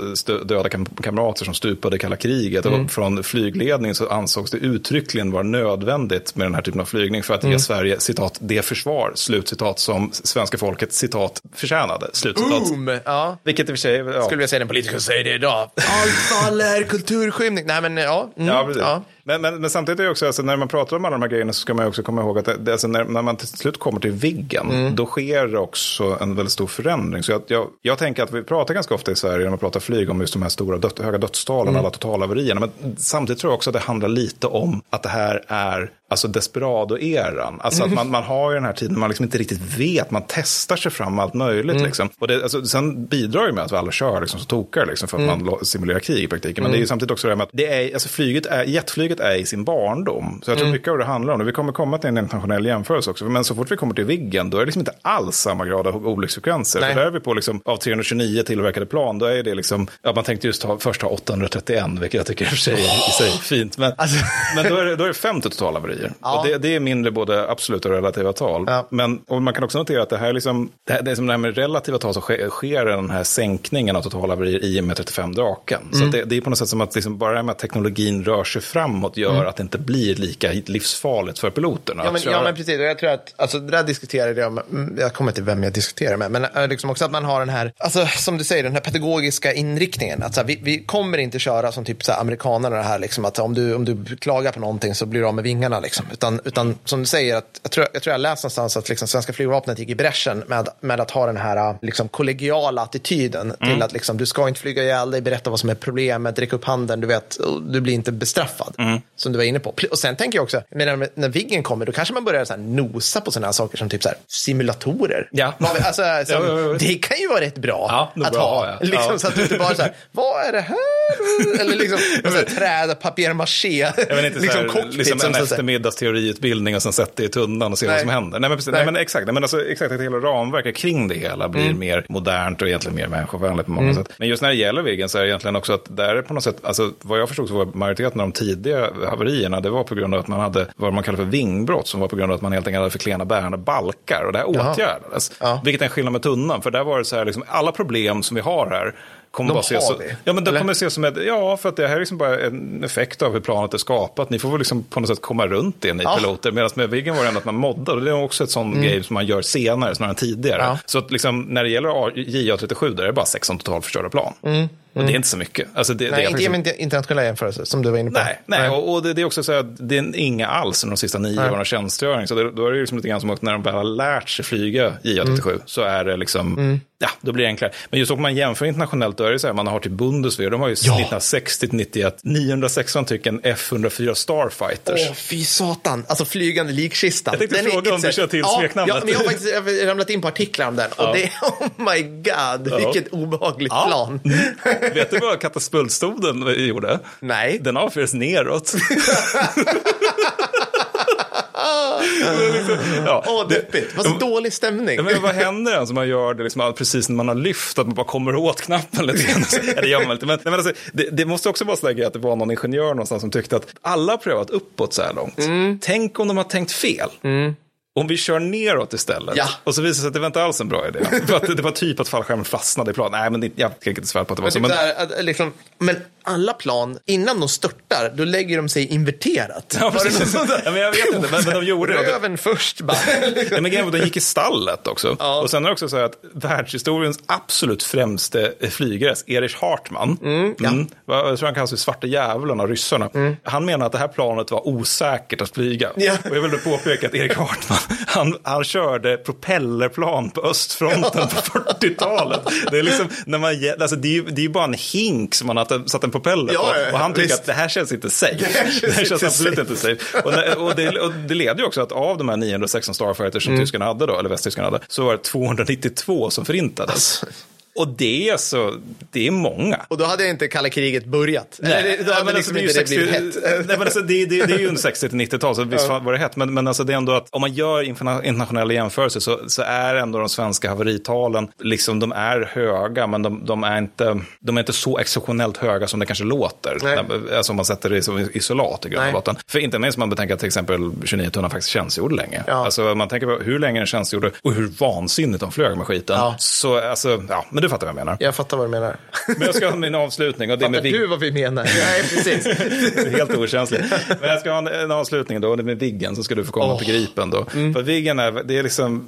döda kam kamrater som stupade i kalla kriget. Mm. Och från flygledningen så ansågs det uttryckligen vara nödvändigt med den här typen av flygning för att Mm. ge Sverige, citat, det försvar, slutcitat, som svenska folket, citat, förtjänade, slutcitat. Boom! Ja. Vilket i och för sig, ja. Skulle vilja säga den politiker säger det idag. Allt fall är kulturskymning. Nej men ja. Mm, Ja, precis. ja. Men, men, men samtidigt är det också, alltså, när man pratar om alla de här grejerna så ska man också komma ihåg att det, alltså, när, när man till slut kommer till Viggen, Mm. då sker också en väldigt stor förändring. Så jag, jag, jag tänker att vi pratar ganska ofta i Sverige när man pratar flyg om just de här stora död, höga dödstalen, Mm. alla totalhaverierna. Men samtidigt tror jag också att det handlar lite om att det här är alltså desperado-eran. Alltså Mm. att man, man har ju den här tiden när man liksom inte riktigt vet, man testar sig fram allt möjligt. Mm. Liksom. Och det, alltså, sen bidrar ju med att vi alla kör liksom, så tokar liksom, för att Mm. man simulerar krig i praktiken. Men det är ju samtidigt också det här med att det är, alltså, flyget är, jetflyget är i sin barndom. Så jag tror Mm. mycket av det handlar om det. Vi kommer komma till en internationell jämförelse också. Men så fort vi kommer till Viggen, då är det liksom inte alls samma grad av olycksfrekvenser. För där är vi på liksom, av 329 tillverkade plan, då är det liksom, ja, man tänkte just ha, först ha 831, vilket jag tycker i och för sig, i sig fint. Men, Alltså- men då är det, då är det 50 totalhaverier. Ja. Och det, det är mindre både absoluta och relativa tal. Ja. Men och man kan också notera att det här är liksom, det, här, det är som det här med relativa tal så sker, sker den här sänkningen av totalhaverier i och med 35 draken. Så Mm. att det, det är på något sätt som att liksom bara det här med att teknologin rör sig framåt gör att det inte blir lika livsfarligt för piloterna. Mm. Ja men, ja men precis, och jag tror att, alltså det där diskuterade jag med, mm, jag kommer inte vem jag diskuterar med, men äh, liksom också att man har den här, alltså som du säger, den här pedagogiska inriktningen. Att så här, vi, vi kommer inte köra som typ så här, amerikanerna här, liksom, att om du, om du klagar på någonting så blir du av med vingarna. Liksom. Utan, utan som du säger, att, jag, tror, jag tror jag läst någonstans att liksom, svenska flygvapnet gick i bräschen med, med att ha den här liksom, kollegiala attityden till att liksom, du ska inte flyga ihjäl dig, berätta vad som är problemet, räcka upp handen, du vet, du blir inte bestraffad. Som du var inne på. Och sen tänker jag också, menar, när Viggen kommer, då kanske man börjar så nosa på sådana saker som typ så här, simulatorer. Ja. Alltså, som. Det kan ju vara rätt bra att bra, ha. Liksom. Så att du inte bara så här, vad är det här? Eller liksom, och så här, träd, papier-maché. Liksom cockpit liksom som en eftermiddagsteoriutbildning och sen sätta det i tunnan och se vad som händer. Nej men, precis, Nej. nej. men exakt, nej, men alltså, exakt att hela ramverket kring det hela blir Mm. mer modernt och egentligen mer människovänligt på många sätt. Men just när det gäller Viggen så är det egentligen också att där är på något sätt, alltså vad jag förstod så var majoriteten av de tidiga haverierna, det var på grund av att man hade vad man kallar för vingbrott, som var på grund av att man helt enkelt hade för klena bärande balkar och det här åtgärdades. Ja. Vilket är en skillnad med tunnan, för där var det så här, liksom, alla problem som vi har här kommer De bara så, vi, Ja, men de eller? kommer ses som ett, ja, för att det här är liksom bara en effekt av hur planet är skapat. Ni får väl liksom på något sätt komma runt det, ni Ja. Mm. piloter. Medan med Viggen var det ändå att man moddade. Det är också ett sånt grej som man gör senare, snarare än tidigare. Ja. Så att liksom, när det gäller A- JA37, där är det bara 16 totalförstörda plan. Och det är inte så mycket. Alltså det, det Mm. Nej, är inte med internationella jämförelser som du var inne på. Nej, nej. Och, och det, det är också så att det är inga alls under de sista nio åren av tjänstgöring. Så det, då är det liksom lite grann som att när de väl har lärt sig flyga JA37 Mm. så är det liksom, ja, då blir det enklare. Men just om man jämför internationellt, då är det så här, man har till Bundeswehr, de har ju 1960 till 91, 916 stycken F104 Starfighters. Åh, fy satan. Alltså flygande likkistan. Jag tänkte Den är fråga om du kör till ja, smeknamnet. Ja, men jag har faktiskt ramlat in på artiklar om den. Och det är, oh my god, vilket obehagligt Ja. plan. Vet du vad katapultstoden gjorde? Nej. Den avfyrades neråt. ja, Åh, deppigt. Vad så dålig stämning. Men vad händer alltså man gör det liksom, precis när man har lyft, att man bara kommer åt knappen lite grann? ja, det gör man inte. Men, men alltså, det, det måste också vara så där grej att det var någon ingenjör någonstans som tyckte att alla har prövat uppåt så här långt. Mm. Tänk om de har tänkt fel. Om vi kör neråt istället. Ja. Och så visar det sig att det var inte alls en bra idé. För att det var typ att fallskärmen fastnade i planet. Nej, men det, jag kan inte svära på att det var Men, så. typ Men, att, liksom, men alla plan, innan de störtar, då lägger de sig inverterat. ja, Var det precis. någon sån där- ja, men jag vet inte, men, men de gjorde det. Röven först bara. Ja, men grejen den gick i stallet också. Och sen är det också så att världshistoriens absolut främste flygare, Erich Hartmann, mm, jag tror han kallas för svarta djävulen av ryssarna. Han menar att det här planet var osäkert att flyga. Ja. Och jag vill då påpeka att Erich Hartmann, han, han körde propellerplan på östfronten på 40-talet. Det är liksom, när man, alltså det är ju det är bara en hink som man har satt en Ja, på. ja, ja, Och han tycker visst. att det här känns inte safe. Det här känns Det här känns absolut safe. inte safe. Och, när- och, det, och det leder ju också att av de här 916 Starfighters som tyskarna hade då, eller västtyskarna hade, så var det 292 som förintades. Och det är så, det är många. Och då hade inte kalla kriget börjat. Nej, Eller, då hade men liksom alltså, inte det 60 blivit hett. Nej, men alltså, det, det, det är ju under 60 till 90-tal, så visst var det hett. Men, men alltså, det är ändå att om man gör interna- internationella jämförelser så, så är ändå de svenska haveritalen, liksom, de är höga, men de, de, är inte, de är inte så exceptionellt höga som det kanske låter. Nej. Alltså om man sätter det som isolat i grund och botten. För inte minst om man betänker att till exempel 29 tunnan faktiskt tjänstgjorde länge. Ja. Alltså man tänker på hur länge den tjänstgjorde och hur vansinnigt de flög med skiten. Ja. Så alltså, ja, men du fattar vad jag menar. Jag fattar vad du menar. Men jag ska ha min avslutning och det är Fattar med du vad vi menar? Nej, precis. Helt okänsligt. Men jag ska ha en, en avslutning då, och det är med Viggen, så ska du få komma Åh. till Gripen då. För Viggen är, det är liksom,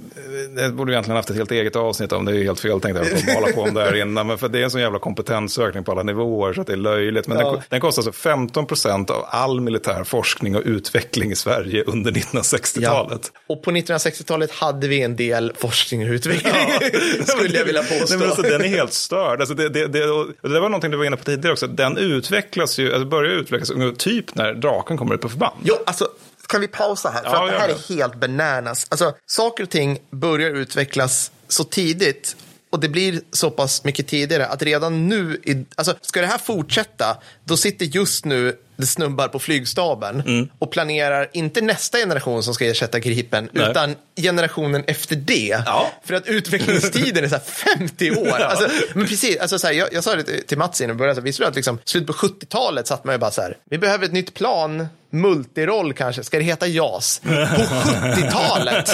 det borde vi egentligen haft ett helt eget avsnitt om, det är ju helt fel tänkt att jag hålla på om det här innan, men för det är en sån jävla kompetensökning på alla nivåer så att det är löjligt. Men Ja. den, den kostar alltså 15 procent av all militär forskning och utveckling i Sverige under 1960-talet. Och på 1960-talet hade vi en del forskning och utveckling, skulle jag vilja påstå. Nej, men alltså, den är helt störd. Alltså, det, det, det, och det var någonting du var inne på tidigare också. Den utvecklas ju, alltså börjar utvecklas typ när draken kommer ut på förband. Jo, alltså, kan vi pausa här? För Ja, att det här det. är helt bananas. Alltså, saker och ting börjar utvecklas så tidigt och det blir så pass mycket tidigare att redan nu, i, alltså, ska det här fortsätta, då sitter just nu det snubbar på flygstaben Mm. och planerar inte nästa generation som ska ersätta Gripen, Nej. utan generationen efter det. Ja. För att utvecklingstiden är så här 50 år. Alltså, men precis, alltså, så här, jag, jag sa det till- Mats innan vi började, så du att liksom, slutet på 70-talet satt man ju bara så här, vi behöver ett nytt plan, multiroll kanske, ska det heta JAS? På 70-talet!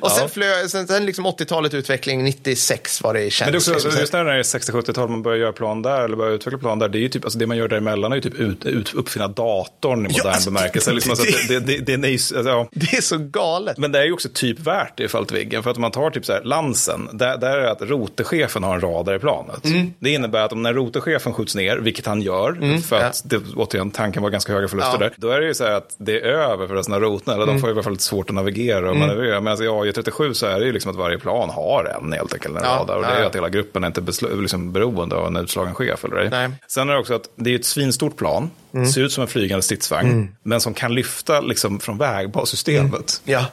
Och sen, flög, sen, sen liksom 80-talet utveckling, 96 var det känt. Men det också, liksom, just när det är 60-70-tal man börjar göra plan där, eller börjar utveckla plan där, det är ju typ, alltså det man gör däremellan är ju typ ut, ut, uppfinna datorn i Ja, modern alltså, bemärkelse. Liksom, alltså, det- det, det, det, det, är ju- alltså, ja. Det är så galet. Men det är ju också typ värt det i fallet Viggen. För att om man tar typ så här Lansen, där, där är det att rotechefen har en radar i planet. Mm. Det innebär att om när rotechefen skjuts ner, vilket han gör, för att det, återigen tanken var ganska höga förluster Ja. där, då är det ju så här att det är över för resten av rotorna, eller Mm. de får ju i alla fall lite svårt att navigera och manövrera. Men alltså, i AJ37 så är det ju liksom att varje plan har en helt enkelt, en Ja, radar. Och det är ju att hela gruppen är inte liksom beroende av en utslagen chef eller ej. Nej. Sen är det också att det är ett svinstort plan, Mm. ser ut som en flygande stridsvagn, men som kan lyfta liksom från vägbassystemet. Ja.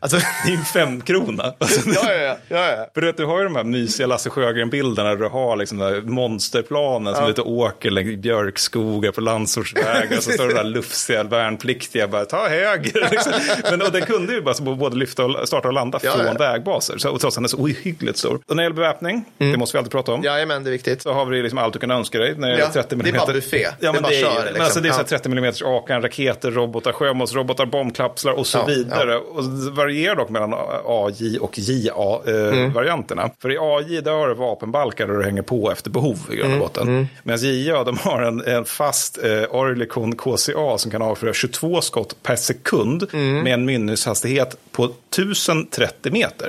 Alltså, Det är ju en femkrona. Alltså, ja, ja, ja, ja, ja. För du, vet, du har ju de här mysiga Lasse Sjögren-bilderna där du har liksom de här monsterplanen som är ute och åker längs björkskogar på landsortsvägar. så står det där lufsiga värnpliktiga bara ta höger. Liksom. Men, och den kunde ju bara både lyfta och starta och landa Ja, från ja. vägbaser. Så, och trots att den är så ohyggligt stor. Och när det gäller beväpning, det måste vi alltid prata om. Jajamän, det är viktigt. Så har vi liksom allt du kan önska dig när det gäller Ja, 30 det är mm. bara buffé. Ja, Det är bara det är, kör, men liksom. alltså, det är så här Ja. 30 mm Akan, raketer, robotar, sjömålsrobotar, bombkapslar och så vidare. Och det varierar dock mellan AJ och JA-varianterna. Mm. För i AJ där har du vapenbalkar där du hänger på efter behov i grund och Mm, botten. Medan JA de har en, en fast eh, Oerlikon KCA som kan avfyra 22 skott per sekund Mm. med en mynningshastighet på 1030 meter.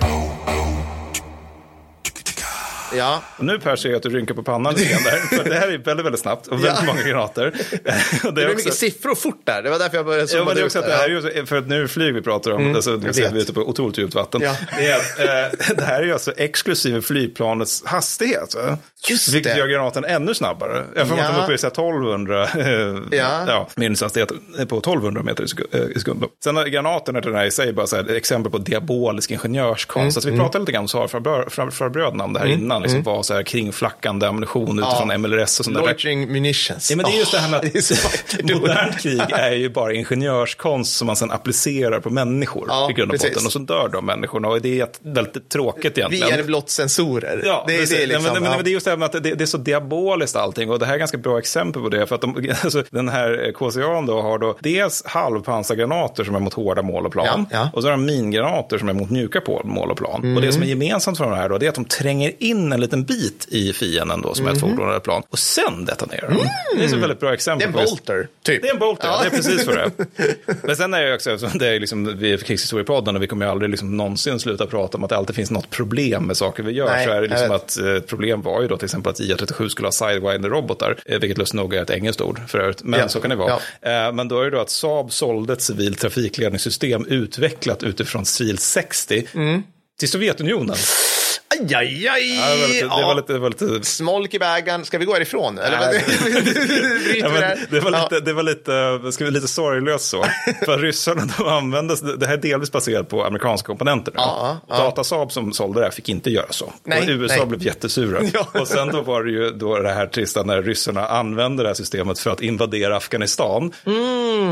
Ja. Och nu Per ser jag att du rynkar på pannan lite grann där. För det här är väldigt, väldigt snabbt och väldigt Ja. många granater. Det är blev också- mycket siffror fort där. Det var därför jag började Ja, zooma det är ut också det här är ju, för att nu är det flyg vi pratar om, alltså, det ser vet. vi ute på otroligt djupt vatten. Ja. Det, är, eh, det här är ju alltså exklusive flygplanets hastighet. Just Vilket det. gör granaten ännu snabbare. Jag får Ja. ja. att de är uppe i så här 1200, eh, Ja. ja. minushastighet på 1200 meter i sek- eh, sekunden. Sen har granaterna den här i sig bara så här, exempel på diabolisk ingenjörskonst. Mm, Alltså, vi pratade lite grann om Saab-farbröderna om det här innan, liksom, var så här kringflackande ammunition utifrån MLRS och sånt där. Loitering munitions. Ja, men det är just det här med är att modernt krig är ju bara ingenjörskonst som man sen applicerar på människor Ja, i grund och botten. Och så dör de människorna och det är väldigt tråkigt egentligen. Via blott sensorer. Ja, det, är- det är liksom, ja, men, men, ja. men det är just det här med att det, det är så diaboliskt allting och det här är ganska bra exempel på det. För att de, alltså, den här KCA då har då dels halvpansargranater som är mot hårda mål och plan Ja, ja. och så har de mingranater som är mot mjuka mål och plan. Och det som är gemensamt för de här då, det är att de tränger in en liten bit i fienden då som är ett fordon eller ett plan och sen detonerar de. Det är så väldigt bra det exempel är en bolter, typ. det är en bolter, Ja. det är precis för det. Men sen är det också, det är liksom, vi är krigshistoriepodden och vi kommer ju aldrig liksom någonsin sluta prata om att det alltid finns något problem med saker vi gör. Nej, så är det liksom att eh, ett problem var ju då till exempel att IA-37 skulle ha sidewinder-robotar, eh, vilket lustigt nog är ett engelskt ord för övrigt, men Ja, så kan det vara. Eh, Men då är det då att Saab sålde ett civilt trafikledningssystem utvecklat utifrån SIL 60 Mm. till Sovjetunionen. Aj, aj, aj. Ja, det var lite, det Ja. var lite, det var lite Smolk i bägaren. Ska vi gå härifrån? Eller? Nej. Bryter Ja, men det var lite, det var lite, ska vi, lite sorglöst så. För ryssarna de använde, det här är delvis baserat på amerikanska komponenter. Ja, ja. Datasaab som sålde det här fick inte göra så. Nej, och USA nej. blev jättesura. Ja. Och sen då var det ju då det här trista när ryssarna använde det här systemet för att invadera Afghanistan.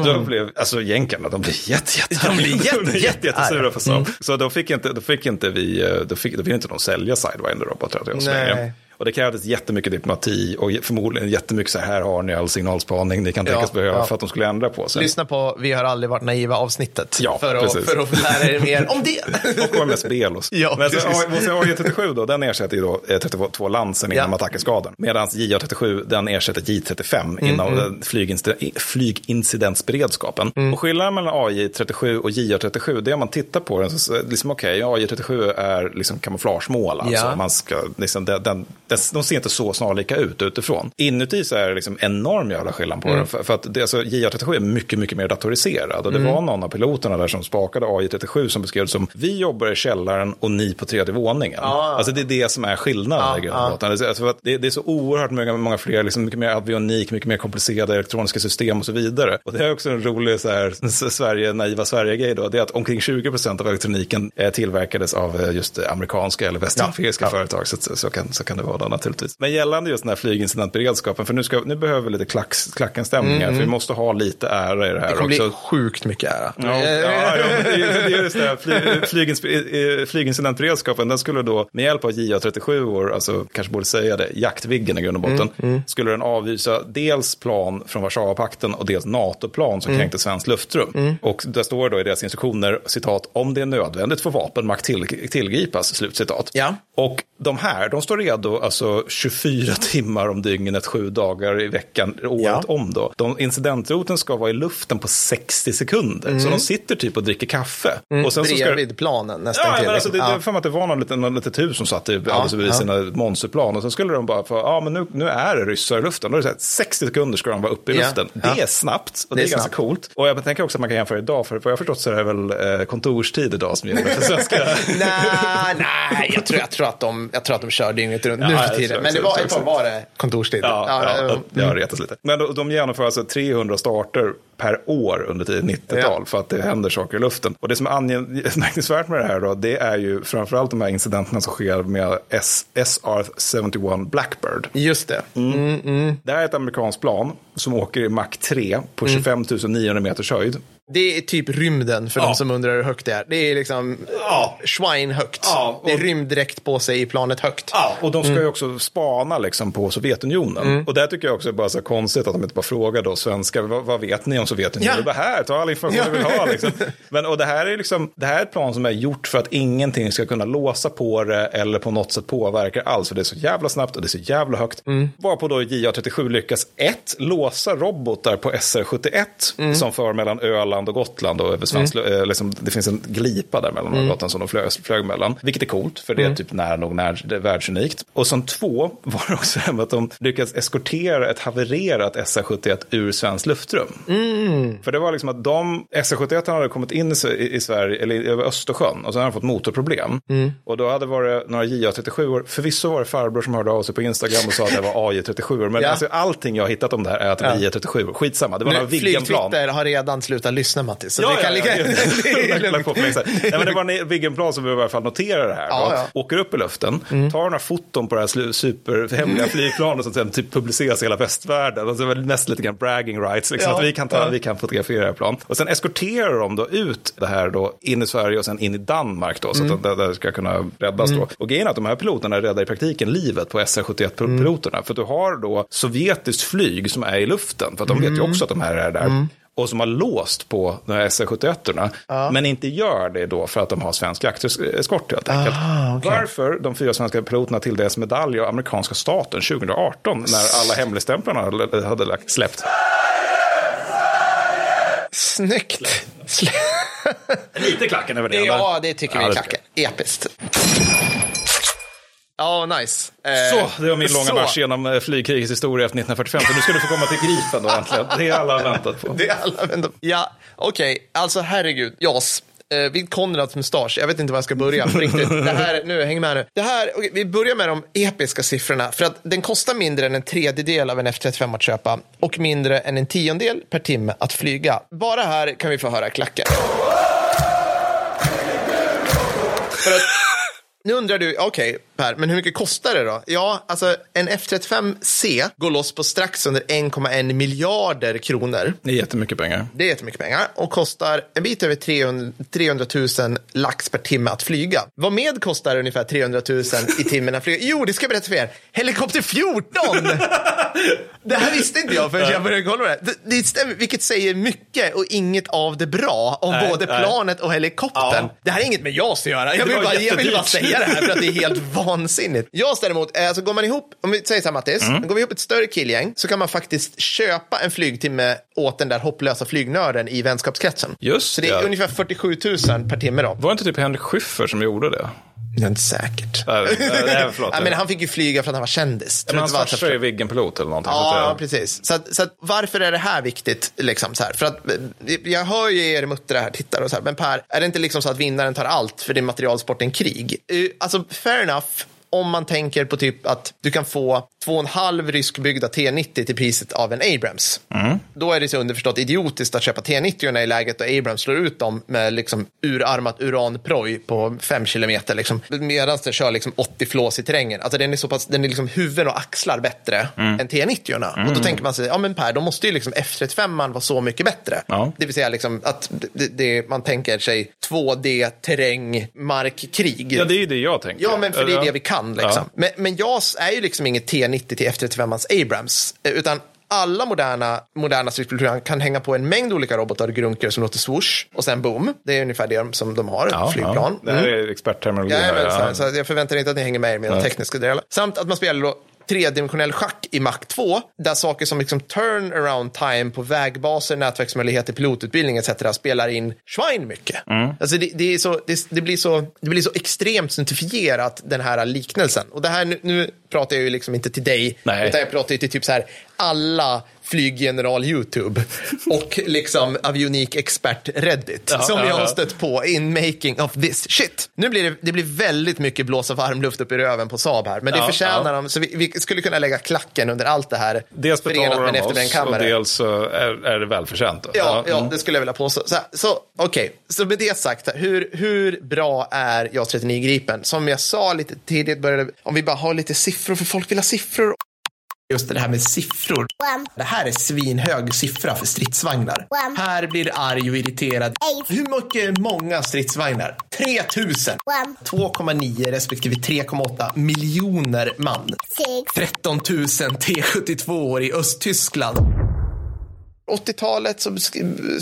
Då blev, alltså jänkarna, de blev jätte, jätte, Mm. De blev jätte, de blev jätte jättesura för Saab. Så då fick inte, då fick inte vi, eh, då fick, då fick inte de sälja Sidewinder-robotar till oss längre. Och det krävdes jättemycket diplomati och förmodligen jättemycket så här, har ni all signalspaning ni kan tänkas Ja, behöva ja. för att de skulle ändra på sig. Lyssna på Vi har aldrig varit naiva avsnittet Ja, för, att, precis. för att lära er mer om det. Och mest Belos. Ja, Men så AJ37 då, den ersätter ju då eh, 32 Lansen inom Ja. attackeskaden. Medan JA37, den ersätter J35 Mm, inom mm. flygincidensberedskapen. Och skillnaden mellan AJ37 och JA37, det är om man tittar på den, så liksom okej, AJ37 är liksom kamouflagemål. Alltså. Ja. Man ska, liksom, den, den, de ser inte så snarlika ut utifrån. Inuti så är det liksom enorm jävla skillnad på den. För, för att det, alltså, JA37 är mycket, mycket mer datoriserad. Och det var någon av piloterna där som spakade AJ37 som beskrev det som vi jobbar i källaren och ni på tredje våningen. Alltså det är det som är skillnaden i grund och botten. Alltså, att det, det är så oerhört många, många fler, liksom, mycket mer avionik, mycket mer komplicerade elektroniska system och så vidare. Och det är också en rolig så här, Sverige, naiva Sverige-grej då, det är att omkring 20 procent av elektroniken eh, tillverkades av eh, just eh, amerikanska eller västeuropeiska företag. Så, så, så, kan, så kan det vara då naturligtvis. Men gällande just den här flygincidentberedskapen, för nu, ska, nu behöver vi lite klacks, klackenstämningar, för vi måste ha lite ära i det här Det kommer också. bli sjukt mycket ära. Ja, ja, ja, men det är det är just det. här. Flyg, flygins- eh, Flygincidentberedskapen, den skulle då med hjälp av JA37 år, alltså kanske borde säga det, jaktviggen i grund och botten, skulle den avvisa dels plan från Warszawapakten och dels NATO-plan som kränkte svenskt luftrum. Och där står då i deras instruktioner, citat, om det är nödvändigt får vapenmakt till, tillgripas, slutcitat. Ja. Och de här, de står redo alltså 24 timmar om dygnet, sju dagar i veckan, året Ja. om då. De, incidentroten ska vara i luften på 60 sekunder. Så de sitter typ och dricker kaffe. Och sen så ska, Bredvid planen nästan Ja, till. men alltså, det, liksom. det är för att det var någon liten, någon litet hus som satt i, alldeles bredvid ja. sina monsterplan. Och så skulle de bara få, ja men nu, nu är det ryssar i luften. Då är det så här, 60 sekunder ska de vara uppe i Ja, luften. ja. Det är snabbt och Det det är ganska coolt. Och jag tänker också att man kan jämföra idag, för vad jag förstått så är det väl eh, kontorstid idag som gäller för svenska. Nej, nej jag, tror, jag, tror att de, jag tror att de kör dygnet runt nu Ja, för tiden. Men det var, ett tag var det kontorstid. Ja, ja, ja, har retats lite. Men de, de genomför alltså 300 starter per år under tidigt 90-tal för att det händer saker i luften. Och det som är anmärkningsvärt med det här då, det är ju framförallt de här incidenterna som sker med S- SR-71 Blackbird. Just det. Det här är ett amerikanskt plan som åker i Mach 3 på Mm. 25 900 meters höjd. Det är typ rymden för Ja. de som undrar hur högt det är. Det är liksom Ja. schweinhögt. Ja, och- Det är rymddräkt på sig i planet högt. Ja, och de ska Mm. ju också spana liksom på Sovjetunionen. Och där tycker jag också är bara så konstigt att de inte bara frågar då svenskar, vad, vad vet ni om Sovjetunionen? Ja. Det är bara här, ta all information du vill ha. Liksom. Men, och det här är liksom, det här är ett plan som är gjort för att ingenting ska kunna låsa på det eller på något sätt påverka alls. För det är så jävla snabbt och det är så jävla högt. Mm. Varpå då JA37 lyckas ett, låsa robotar på SR71 Mm. som för mellan Öland och Gotland och över svensk, eh, liksom, det finns en glipa där mellan Mm. mm. Gotland som de flög, flög mellan. Vilket är coolt, för det är typ nära nog när, det är världsunikt. Och som två var det också att de lyckades eskortera ett havererat SR71 ur svenskt luftrum. För det var liksom att de, SR71 hade kommit in i, i Sverige, eller över Östersjön, och så hade de fått motorproblem. Och då hade det varit några JA37, förvisso var det farbror som hörde av sig på Instagram och sa att det var AJ37, men Ja. alltså, allting jag har hittat om det här är att det var JA37. Skitsamma, det var några Viggenplan. Flygtwitter har redan slutat lyssa Mattis. Så Ja, det kan ja, ligga... ja. det är var en Viggenplan som vi i alla fall noterar det här. Ja, ja. Mm. Åker upp i luften, tar några foton på det här superhemliga flygplanet som sen typ publiceras i hela västvärlden. Och så är det väl mest lite grann bragging rights, liksom, Ja, att vi kan, ta, ja. vi kan fotografera det här plan. Och sen eskorterar de då ut det här då in i Sverige och sen in i Danmark då, så Mm. att det, det ska kunna räddas då. Och grejen är att de här piloterna räddar i praktiken livet på SR-71-piloterna. Mm. För att du har då sovjetiskt flyg som är i luften, för att de vet ju Mm. också att de här är där och som har låst på de här SR-71, men inte gör det då för att de har svensk jakteskort helt enkelt. Ah, okej. Varför de fyra svenska piloterna tilldelades medalj av amerikanska staten 2018 när alla hemligstämplarna hade- lagt- släppt. Snyggt. Lite klacken över det. Ja, det tycker vi är klacken. Episkt. Ja, nice. Eh, Så, det var min långa så. marsch genom eh, flygkrigets historia efter 1945. Så nu ska du få komma till Gripen då äntligen. Det är alla väntat på. Det är alla väntar på. Ja, okej. Alltså herregud. JAS. Eh, vid Konrads mustasch. Jag vet inte var jag ska börja. På riktigt. Det här, nu, häng med nu. Det här, okej, vi börjar med de episka siffrorna. För att den kostar mindre än en tredjedel av en F35 att köpa. Och mindre än en tiondel per timme att flyga. Bara här kan vi få höra klacken. För att, nu undrar du, okej, Per, men hur mycket kostar det då? Ja, alltså en F35C går loss på strax under 1,1 miljarder kronor. Det är jättemycket pengar. Det är jättemycket pengar och kostar en bit över 300, 300 000 lax per timme att flyga. Vad med kostar ungefär 300 000 i timmen att flyga? Jo, det ska jag berätta för er. Helikopter 14! det här visste inte jag förrän jag började kolla på det. Det, det stämmer, vilket säger mycket och inget av det bra om Nej, både nej. planet och helikoptern. Det här är inget med JAS att göra. Jag vill, bara, jag vill bara säga det här för att det är helt vansinnigt. JAS däremot, eh, alltså går man ihop, om vi säger så här Mattis, Mm. går vi ihop ett större killgäng så kan man faktiskt köpa en flygtimme åt den där hopplösa flygnörden i vänskapskretsen. Just Så det är det. ungefär 47 000 per timme då. Var det inte typ Henrik Schyffert som gjorde det? Det är inte säkert. Nej, nej, nej, förlåt. Ja, men han fick ju flyga för att han var kändis. Men hans farsa är ju Viggenpilot eller någonting. Ja, det- precis. Så, att, så att, varför är det här viktigt? Liksom, så här? För att, eh, jag hör ju er muttrar här, tittar och så här, men Per, är det inte liksom så att vinnaren tar allt för det är materialsporten krig? Eh, Alltså, fair enough. Om man tänker på typ att du kan få 2,5 ryskbyggda T90 till priset av en Abrams. Då är det så underförstått idiotiskt att köpa T90 i läget och Abrams slår ut dem med liksom urarmat uranproj på 5 kilometer. Liksom. Medan den kör liksom 80 flås i terrängen. Alltså den är så pass, den är liksom huvuden och axlar bättre än T90. Och då tänker man sig, ja men Per, då måste ju liksom F35 vara så mycket bättre. Ja. Det vill säga liksom att det, det, man tänker sig 2D, terräng, markkrig. Ja, det är ju det jag tänker. Ja, men för det är Ja. det vi kan. Liksom. Men, men JAS är ju liksom inget T90 till F35ans Abrams, eh, utan alla moderna, moderna stridsflygplan kan hänga på en mängd olika robotar och grunker som låter swoosh och sen boom. Det är ungefär det som de har, Ja, flygplan. Ja. Det här är expertterminologi. här, Jajamensan, ja. så att jag förväntar inte att ni hänger med i mina tekniska delar. Samt att man spelar då tredimensionell schack i Mach 2, där saker som liksom turnaround time på vägbaser, nätverksmöjligheter, pilotutbildning etc. spelar in schwein mycket. Alltså det, det, så, det, det, blir så, det blir så extremt snuttifierat, den här liknelsen. Och det här, nu, nu pratar jag ju liksom inte till dig, Nej. utan jag pratar ju till typ så här alla flyggeneral YouTube och liksom avionik expert Reddit Ja, som ja, jag har stött på in making of this shit. Nu blir det, det blir väldigt mycket blåsa varmluft upp i röven på Saab här, men det Ja, förtjänar ja. de. Så vi, vi skulle kunna lägga klacken under allt det här. Dels betalar med de oss och dels så är, är det välförtjänt. Ja, ja, mm. det skulle jag vilja påstå. Så, så okej, så med det sagt, hur, hur bra är JAS 39 Gripen? Som jag sa lite tidigt, började, om vi bara har lite siffror, för folk vill ha siffror. Just det här med siffror. Det här är svinhög siffra för stridsvagnar. Här blir arg och irriterad. Hur mycket många stridsvagnar? 3000. 2,9 respektive 3,8 miljoner man. 13 000 T72 i Östtyskland. 80-talet så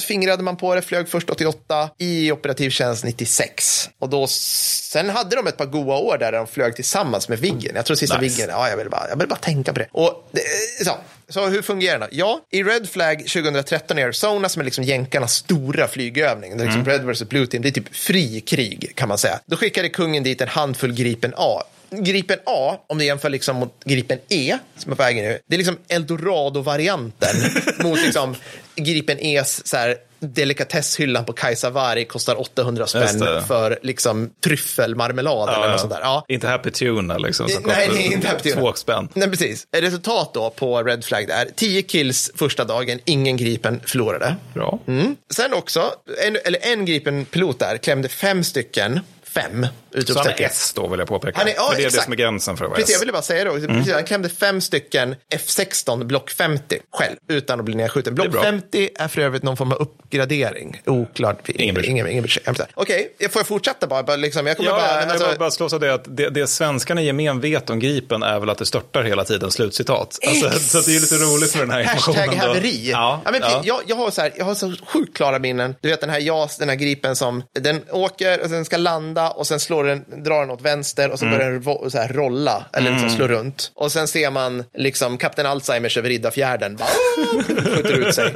fingrade man på det, flög först 88 i operativ tjänst 96. Och då, sen hade de ett par goa år där de flög tillsammans med Viggen. Jag tror sista Nice. Viggen, ja jag vill bara, jag vill bara tänka på det. Och det, så, så hur fungerar det? Ja, i Red Flag 2013 i Arizona som är liksom jänkarnas stora flygövning, det är liksom Red vs Blue Team, det är typ fri krig kan man säga. Då skickade kungen dit en handfull Gripen A. Gripen A, om du jämför liksom mot Gripen E, som är på väg nu, det är liksom Eldorado-varianten mot liksom Gripen E's så här, delikatesshyllan på Kajsavari kostar 800 Just spänn för liksom tryffelmarmelad eller något sånt där. Ja. Inte Happy Tuna liksom. som Nej, är inte Happy Tuna. Två spänn. Nej, precis. Resultat då på Red Flag där. 10 kills första dagen, ingen Gripen förlorade. Bra. Mm. Sen också, en, eller en Gripen-pilot där klämde fem stycken, fem Så han är. S då vill jag påpeka. Han är- ja, För det är det exakt. som är gränsen för att vara Precis, jag ville bara säga det. Precis, han klämde fem stycken F16 block 50 själv utan att bli nedskjuten. Block bra. 50 är för övrigt någon form av uppgradering. Oklart. Ingen bryr sig. Ingen. Okej, får jag fortsätta bara? bara liksom, jag kommer Ja, bara... alltså- jag bara slås av det att det, det svenskarna i gemen vet om Gripen är väl att det störtar hela tiden, slutcitat. Alltså, så det är lite roligt med den här informationen. Hashtag haveri. Ja, men ja. Jag, jag, har så här, jag har så sjukt klara minnen. Du vet den här JAS, den här gripen som den åker och sen ska landa och sen slår den, drar den åt vänster och så Mm. börjar den så här rolla eller liksom slå runt. Och sen ser man liksom Kapten Alzheimers över Riddarfjärden. Skjuter ut sig.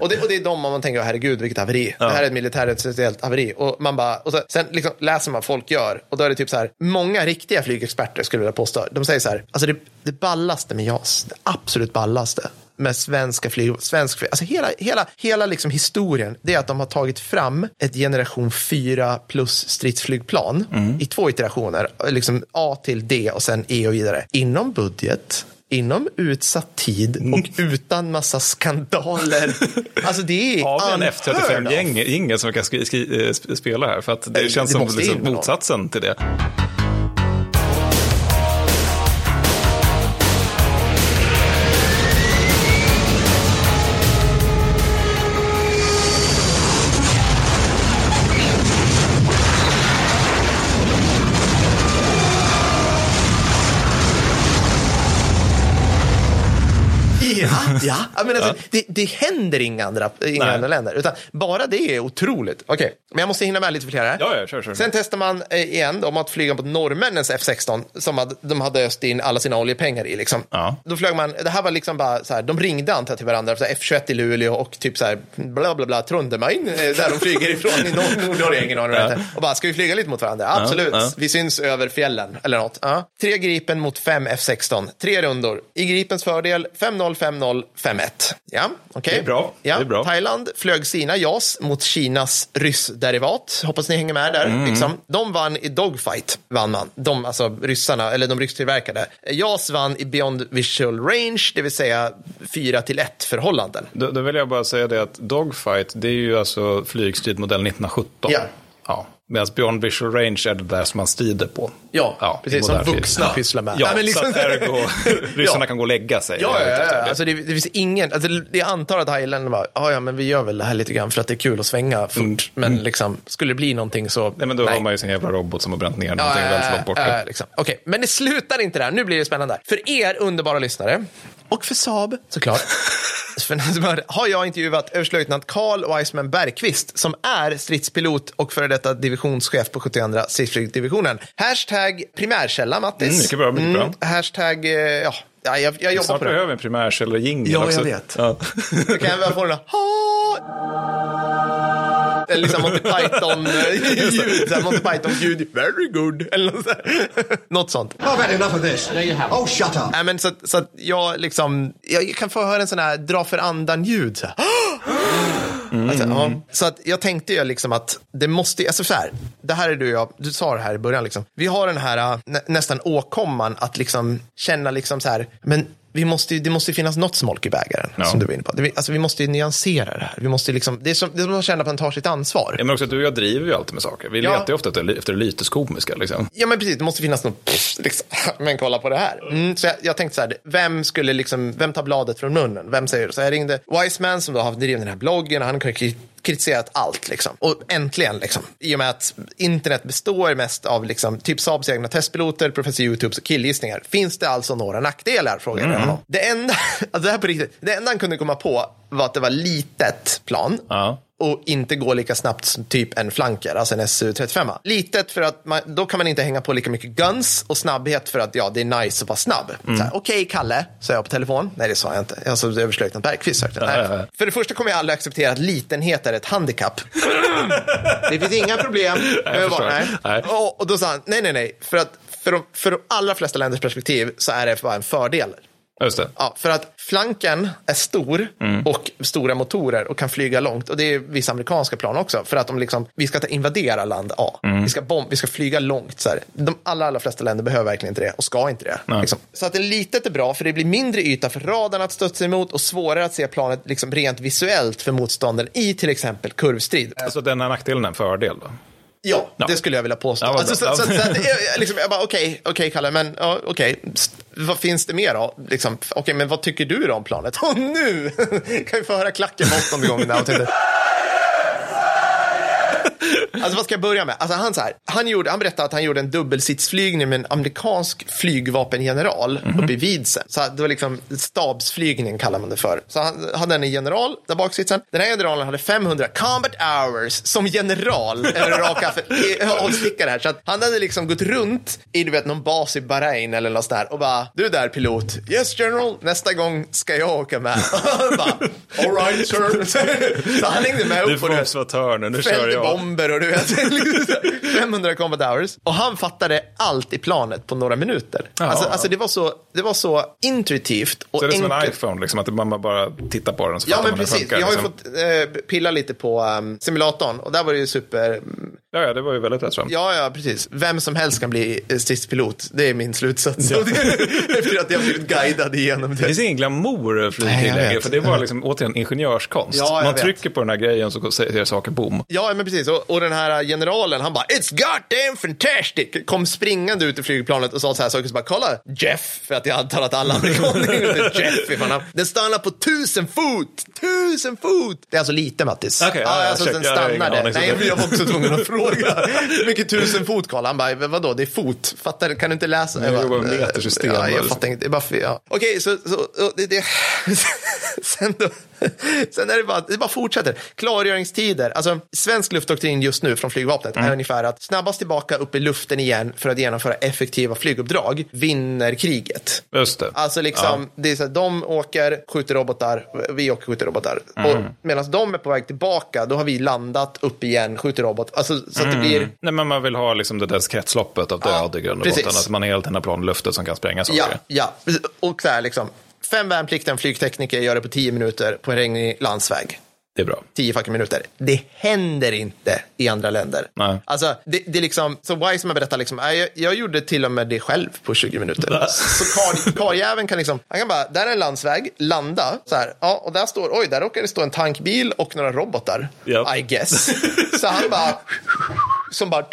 Och det, och det är de man tänker, herregud vilket haveri. Det här är ett militärindustriellt haveri. Och man bara, och så, sen liksom läser man vad folk gör och då är det typ så här, många riktiga flygexperter skulle jag vilja påstå, de säger så här, alltså det, det ballaste med JAS, det absolut ballaste med svenska flyg, svensk flyg, alltså hela, hela, hela liksom historien, det är att de har tagit fram ett generation 4 plus stridsflygplan i två iterationer, liksom A till D och sen E och vidare, inom budget, inom utsatt tid och utan massa skandaler. Alltså det är Har vi en unheard of. F35-gäng som kan eh, sp- spela här? För att det känns det som liksom någon. motsatsen till det. Ja, ja. ja men alltså, Det, det händer inga andra, inga Nej. andra länder. Utan bara det är otroligt. Okej, men jag måste hinna med lite fler här. Ja, ja, kör, kör. Sen testar man eh, igen om att flyga på norrmännens F16 som hade, de hade öst in alla sina oljepengar i. Liksom. Ja. Då flög man, det här var liksom bara så här, de ringde antar jag till varandra, så här, F21 i Luleå och typ så här, bla bla bla, Trondheim, eh, där de flyger ifrån i Nord- Nordnorge, ingen aning heter. Och bara, ska vi flyga lite mot varandra? Absolut, ja. vi syns över fjällen eller något. Ja. Tre Gripen mot fem F16, tre rundor. I Gripens fördel 5-0, 5-0, 5-1. Ja, okej. Det bra. Ja. Det är bra. Thailand flög sina JAS mot Kinas ryssderivat. Hoppas ni hänger med där. Mm. Liksom. De vann i dogfight, vann man. De, alltså ryssarna, eller de rysktillverkade. JAS vann i Beyond Visual Range, det vill säga 4 till 1 förhållanden. Då, då vill jag bara säga det att Dogfight, det är ju alltså flygstrid modell 1917. Ja. ja. Medan Beyond Visual Range är det där som man strider på. Ja, precis. Som vuxna pysslar med. Ja, Nej, men liksom- så att ergo, ryssarna Ja. kan gå och lägga sig. Ja, ja, ja. Alltså, det, det finns ingen, alltså, jag antar att Thailand bara, ja, ja, men vi gör väl det här lite grann för att det är kul att svänga fort. Men liksom, skulle det bli någonting så, Mm. Nej, men då har man ju sin jävla robot som har bränt ner någonting väldigt långt borta. Ja, liksom. Okej, men det slutar inte där. Nu blir det spännande. För er underbara lyssnare, och för Saab såklart, har jag intervjuat överstelöjtnant Carl Weissman Bergqvist som är stridspilot och före detta divisionschef på 72 stridsflygdivisionen. Hashtag primärkälla, Mattis. Mm, mycket bra, mycket bra. Hashtag, eh, ja, ja jag, jag jobbar Snart på det. behöver en primärkälla-jingel Ja, jag också. vet. Ja. Då kan jag väl få den där, ha! Eller liksom Monty Python-ljud, Monty Python-ljud, very good, eller något, så här. något sånt. I've had enough of this. There you have Oh, shut up. Nej, men så, så att jag liksom, jag kan få höra en sån här dra för andan-ljud. Så, här. Alltså, ja. så att jag tänkte ju liksom att det måste, alltså så här, det här är du och jag, du sa det här i början liksom. Vi har den här äh, nä, nästan åkomman att liksom känna liksom så här, men vi måste, ju- det måste ju finnas något smolk i bägaren, Ja. som du var inne på. Det, vi- alltså, vi måste ju nyansera det här. Vi måste ju liksom, det, är som, det är som att känna att man tar sitt ansvar. Ja, men också att du och jag driver ju alltid med saker. Vi Ja. letar ju ofta efter, efter det lyteskomiska. Liksom. Ja, men precis. Det måste finnas något, pff, liksom. men kolla på det här. Mm, så jag, jag tänkte så här, vem skulle liksom, vem tar bladet från munnen? Vem säger det? Så jag ringde Wiseman som då har drivit den här bloggen och han har kri- kritiserat allt liksom. Och äntligen liksom, i och med att internet består mest av liksom, typ Saabs egna testpiloter, professor YouTubes och killgissningar. Finns det alltså några nackdelar? Frågade jag honom. Det enda, alltså det här på riktigt, det enda han kunde komma på var att det var litet plan Ja. Och inte gå lika snabbt som typ en flanker, alltså en SU-35. Litet för att man, då kan man inte hänga på lika mycket guns och snabbhet för att ja, det är nice att vara snabb. Här, Okej, Kalle, sa jag på telefon. Nej, det sa jag inte. Jag sa överslöjtnant Bergqvist. sa jag. Nej. ja. För det första kommer jag aldrig acceptera att litenhet är ett handikapp. det finns inga problem. vara- förstår. nej. Nej. Och, och då sa han, nej, nej, nej. För, att, för, de, för de allra flesta länders perspektiv så är det bara en fördel. Just det. Ja, för att flanken är stor och stora motorer och kan flyga långt. Och det är vissa amerikanska plan också. För att de liksom, vi ska ta invadera land A. Vi, ska bomb, vi ska flyga långt. Så här. De allra, allra flesta länder behöver verkligen inte det och ska inte det. Liksom. Så att det litet är bra för det blir mindre yta för radarn att stötta emot och svårare att se planet liksom rent visuellt för motståndaren i till exempel kurvstrid. Alltså den här nackdelen är en fördel då? Ja, Ja. det skulle jag vilja påstå. Ja, alltså, så, så, så, att jag, jag liksom, jag bara, okej, okej Kalle, men ja, okej, S- vad finns det mer då? Liksom, okej, men vad tycker du då om planet? Och nu kan vi få höra klacken åttonde gången. Där och Alltså vad ska jag börja med? Alltså han, så här, han, gjorde, han berättade att han gjorde en dubbelsitsflygning med en amerikansk flygvapengeneral uppe i Vidsen. Så det var liksom stabsflygning kallar man det för. Så han hade en general där bak sitsen. Den här generalen hade 500 combat hours som general. Eller raka hållstickare här. Så att han hade liksom gått runt i du vet, någon bas i Bahrain eller något sånt där och bara, du där pilot, yes general, nästa gång ska jag åka med. Bara, all right sir. Så han hängde med Du upp får på det. observatör nu, nu kör jag. bomber och du vet, 500 combat hours. Och han fattade allt i planet på några minuter. Ja. Alltså, alltså det, var så, det var så intuitivt och Så det är som en enkelt. iPhone, liksom, att man bara tittar på den så Ja, fattar men man hur precis. det funkar. Jag har ju liksom. fått eh, pilla lite på um, simulatorn och där var det ju super... ja, ja, det var ju väldigt rätt fram. Ja, ja, precis. Vem som helst kan bli eh, stridspilot. Det är min slutsats. Efter att jag blivit guidad igenom Det det. finns ingen glamour Nej, flygkrig längre, för det var liksom återigen ingenjörskonst. Ja, man vet. trycker på den här grejen så säger saker boom. Ja, men precis. Och, och den här generalen, han bara “It's goddamn fantastic!” kom springande ut ur flygplanet och sa så här saker som bara “Kolla, Jeff!” För att jag antar att alla amerikaner heter Jeff han. Den stannar på tusen fot! Tusen fot! Det är alltså lite, Mattis. Okej, ja, ja, alltså check. den stannade. så Nej, jag var också tvungen att fråga. Fråga. Hur mycket tusen fot Karl? Han bara, vadå, det är fot. Fattar Kan du inte läsa? Jag bara, jobbar med metersystem. Ja, jag fattar inte. Det är bara, för- ja. Okej, så, så det, det, sen, då, sen är det bara, det bara fortsätter. Klargöringstider. Alltså, svensk luftdoktrin just nu från flygvapnet är ungefär att snabbast tillbaka upp i luften igen för att genomföra effektiva flyguppdrag vinner kriget. Just det. Alltså liksom, det är så här, de åker, skjuter robotar, vi åker, skjuter robotar. Och medan de är på väg tillbaka, då har vi landat upp igen, skjuter robot. Alltså, så att det blir, Nej, men man vill ha liksom det där kretsloppet av Ja, död i grund och botten. Att man är helt den plan i luften som kan spränga saker. ja, ja. Och så här liksom, fem värnpliktiga, en flygtekniker gör det på tio minuter på en regnig landsväg. Det är bra. 10 fucking minuter. Det händer inte i andra länder. Nej. Alltså, det, det är liksom, så Wiseman berättar liksom, "Nej, jag, jag gjorde till och med det själv på 20 minuter. så kar, karljäveln kan liksom, han kan bara, där är en landsväg, landa, så här, ja, och där står, oj, där råkar det stå en tankbil och några robotar, Ja. I guess. så han bara, som bara,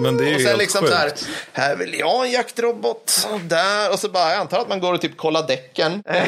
Men det är ju och sen helt liksom sjukt. så här, här vill jag en jaktrobot, där, och så bara, jag antar att man går och typ kollar däcken. Men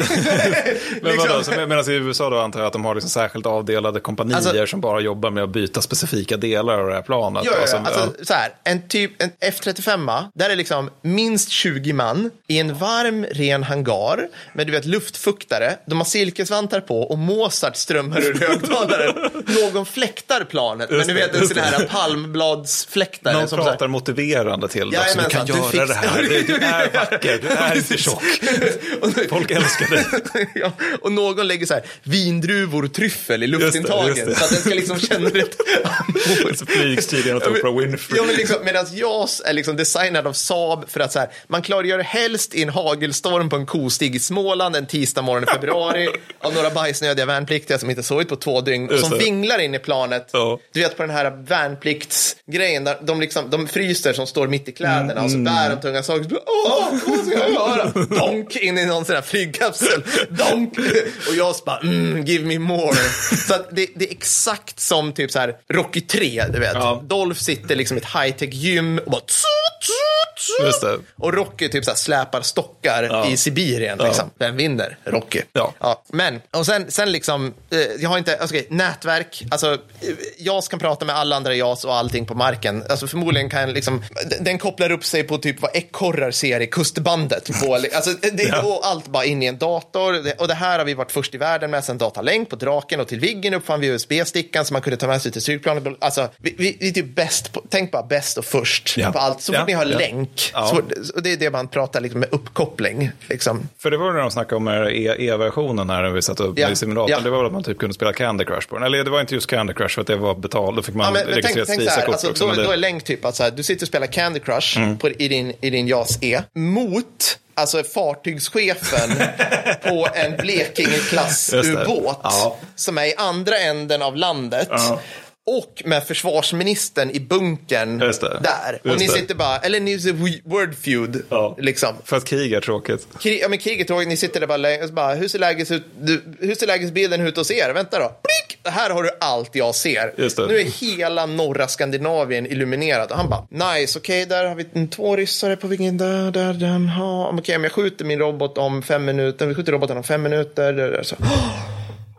Liksom. vadå, så med- medan i USA då antar jag att de har liksom särskilt avdelade kompanier Alltså- som bara jobbar med att byta specifika delar av det här planet. Ja, som- ja. Alltså, så här, en typ en F35, där är liksom minst 20 man i en varm, ren hangar med du vet, luftfuktare. De har silkesvantar på och Mozart strömmar ur högtalaren. Någon fläktar planet, men du vet en sån här palmbladsfläktare. Någon som så här- pratar motiverande till dig. också. Du kan du göra fix- det här. Du, du är vacker. Du är inte tjock. Folk älskar dig. ja, och någon lägger så här vindruvor tryffel i det, luftintagen just det. så att den ska liksom känna rätt Flygstilen åt Oprah Winfrey. Ja, men liksom, medan JAS är liksom designad av Saab för att så här, man klargör helst i en hagelstorm på en kostig i Småland en tisdag morgon i februari av några bajsnödiga värnpliktiga som inte sovit på två dygn och som vinglar in i planet. Ja. Du vet på den här värnpliktsgrejen där de, liksom, de fryser som står mitt i kläderna och så bär de tunga saker. Så Åh, vad ska jag göra? Donk in i någon sån här flygkapsel. Donk. Och jag bara, mm, give me more. Så att det, det är exakt som typ så här Rocky 3, du vet. Ja. Dolph sitter liksom i ett high-tech gym och bara tsu, tsu. Just det. Och Rocky typ så här släpar stockar Ja. i Sibirien. Liksom. Vem vinner? Rocky. Ja. Men, och sen, sen liksom, eh, jag har inte, alltså, okej, nätverk, alltså, eh, JAS kan prata med alla andra JAS och allting på marken. Alltså förmodligen kan liksom, den kopplar upp sig på typ vad ekorrar ser i kustbandet. På, alltså, det, och allt bara in i en dator. Och det här har vi varit först i världen med sen datalänk på Draken och till Viggen uppfann vi USB-stickan som man kunde ta med sig till styrplanet. Alltså, vi, vi, vi är typ bäst, på, tänk bara bäst och först Ja. på allt. Så fort Ja, ni har ja. Ja. så, och det är det man pratar liksom med uppkoppling. Liksom. För det var när de snackade om E- E-versionen här när vi satte upp Ja. i simulatorn. Ja. Det var väl att man typ kunde spela Candy Crush på den. Eller det var inte just Candy Crush för att det var betalt. Då fick man Ja, men, men tänk, tänk Visa-kort alltså, också. då, men det- Mm. då är länk typ att så här, du sitter och spelar Candy Crush på, i, din, i din JAS E mot alltså fartygschefen på en Blekinge-klass ubåt Ja. som är i andra änden av landet. Och med försvarsministern i bunkern Just det. där. Och ni sitter bara, eller ni är word feud. Ja. Liksom. För att krig är tråkigt. Krig, ja, men kriget tåg, ni sitter där bara, länge och så bara hur, ser läges ut, du, hur ser lägesbilden ut hos er? Vänta då. Blick! Här har du allt jag ser. Just det. Nu är hela norra Skandinavien illuminerat. Och han bara, nice, okej, där har vi två ryssare på vilken, där, där, där. Ja, Okej, men jag skjuter min robot om fem minuter. Vi skjuter roboten om fem minuter. Där, där, så.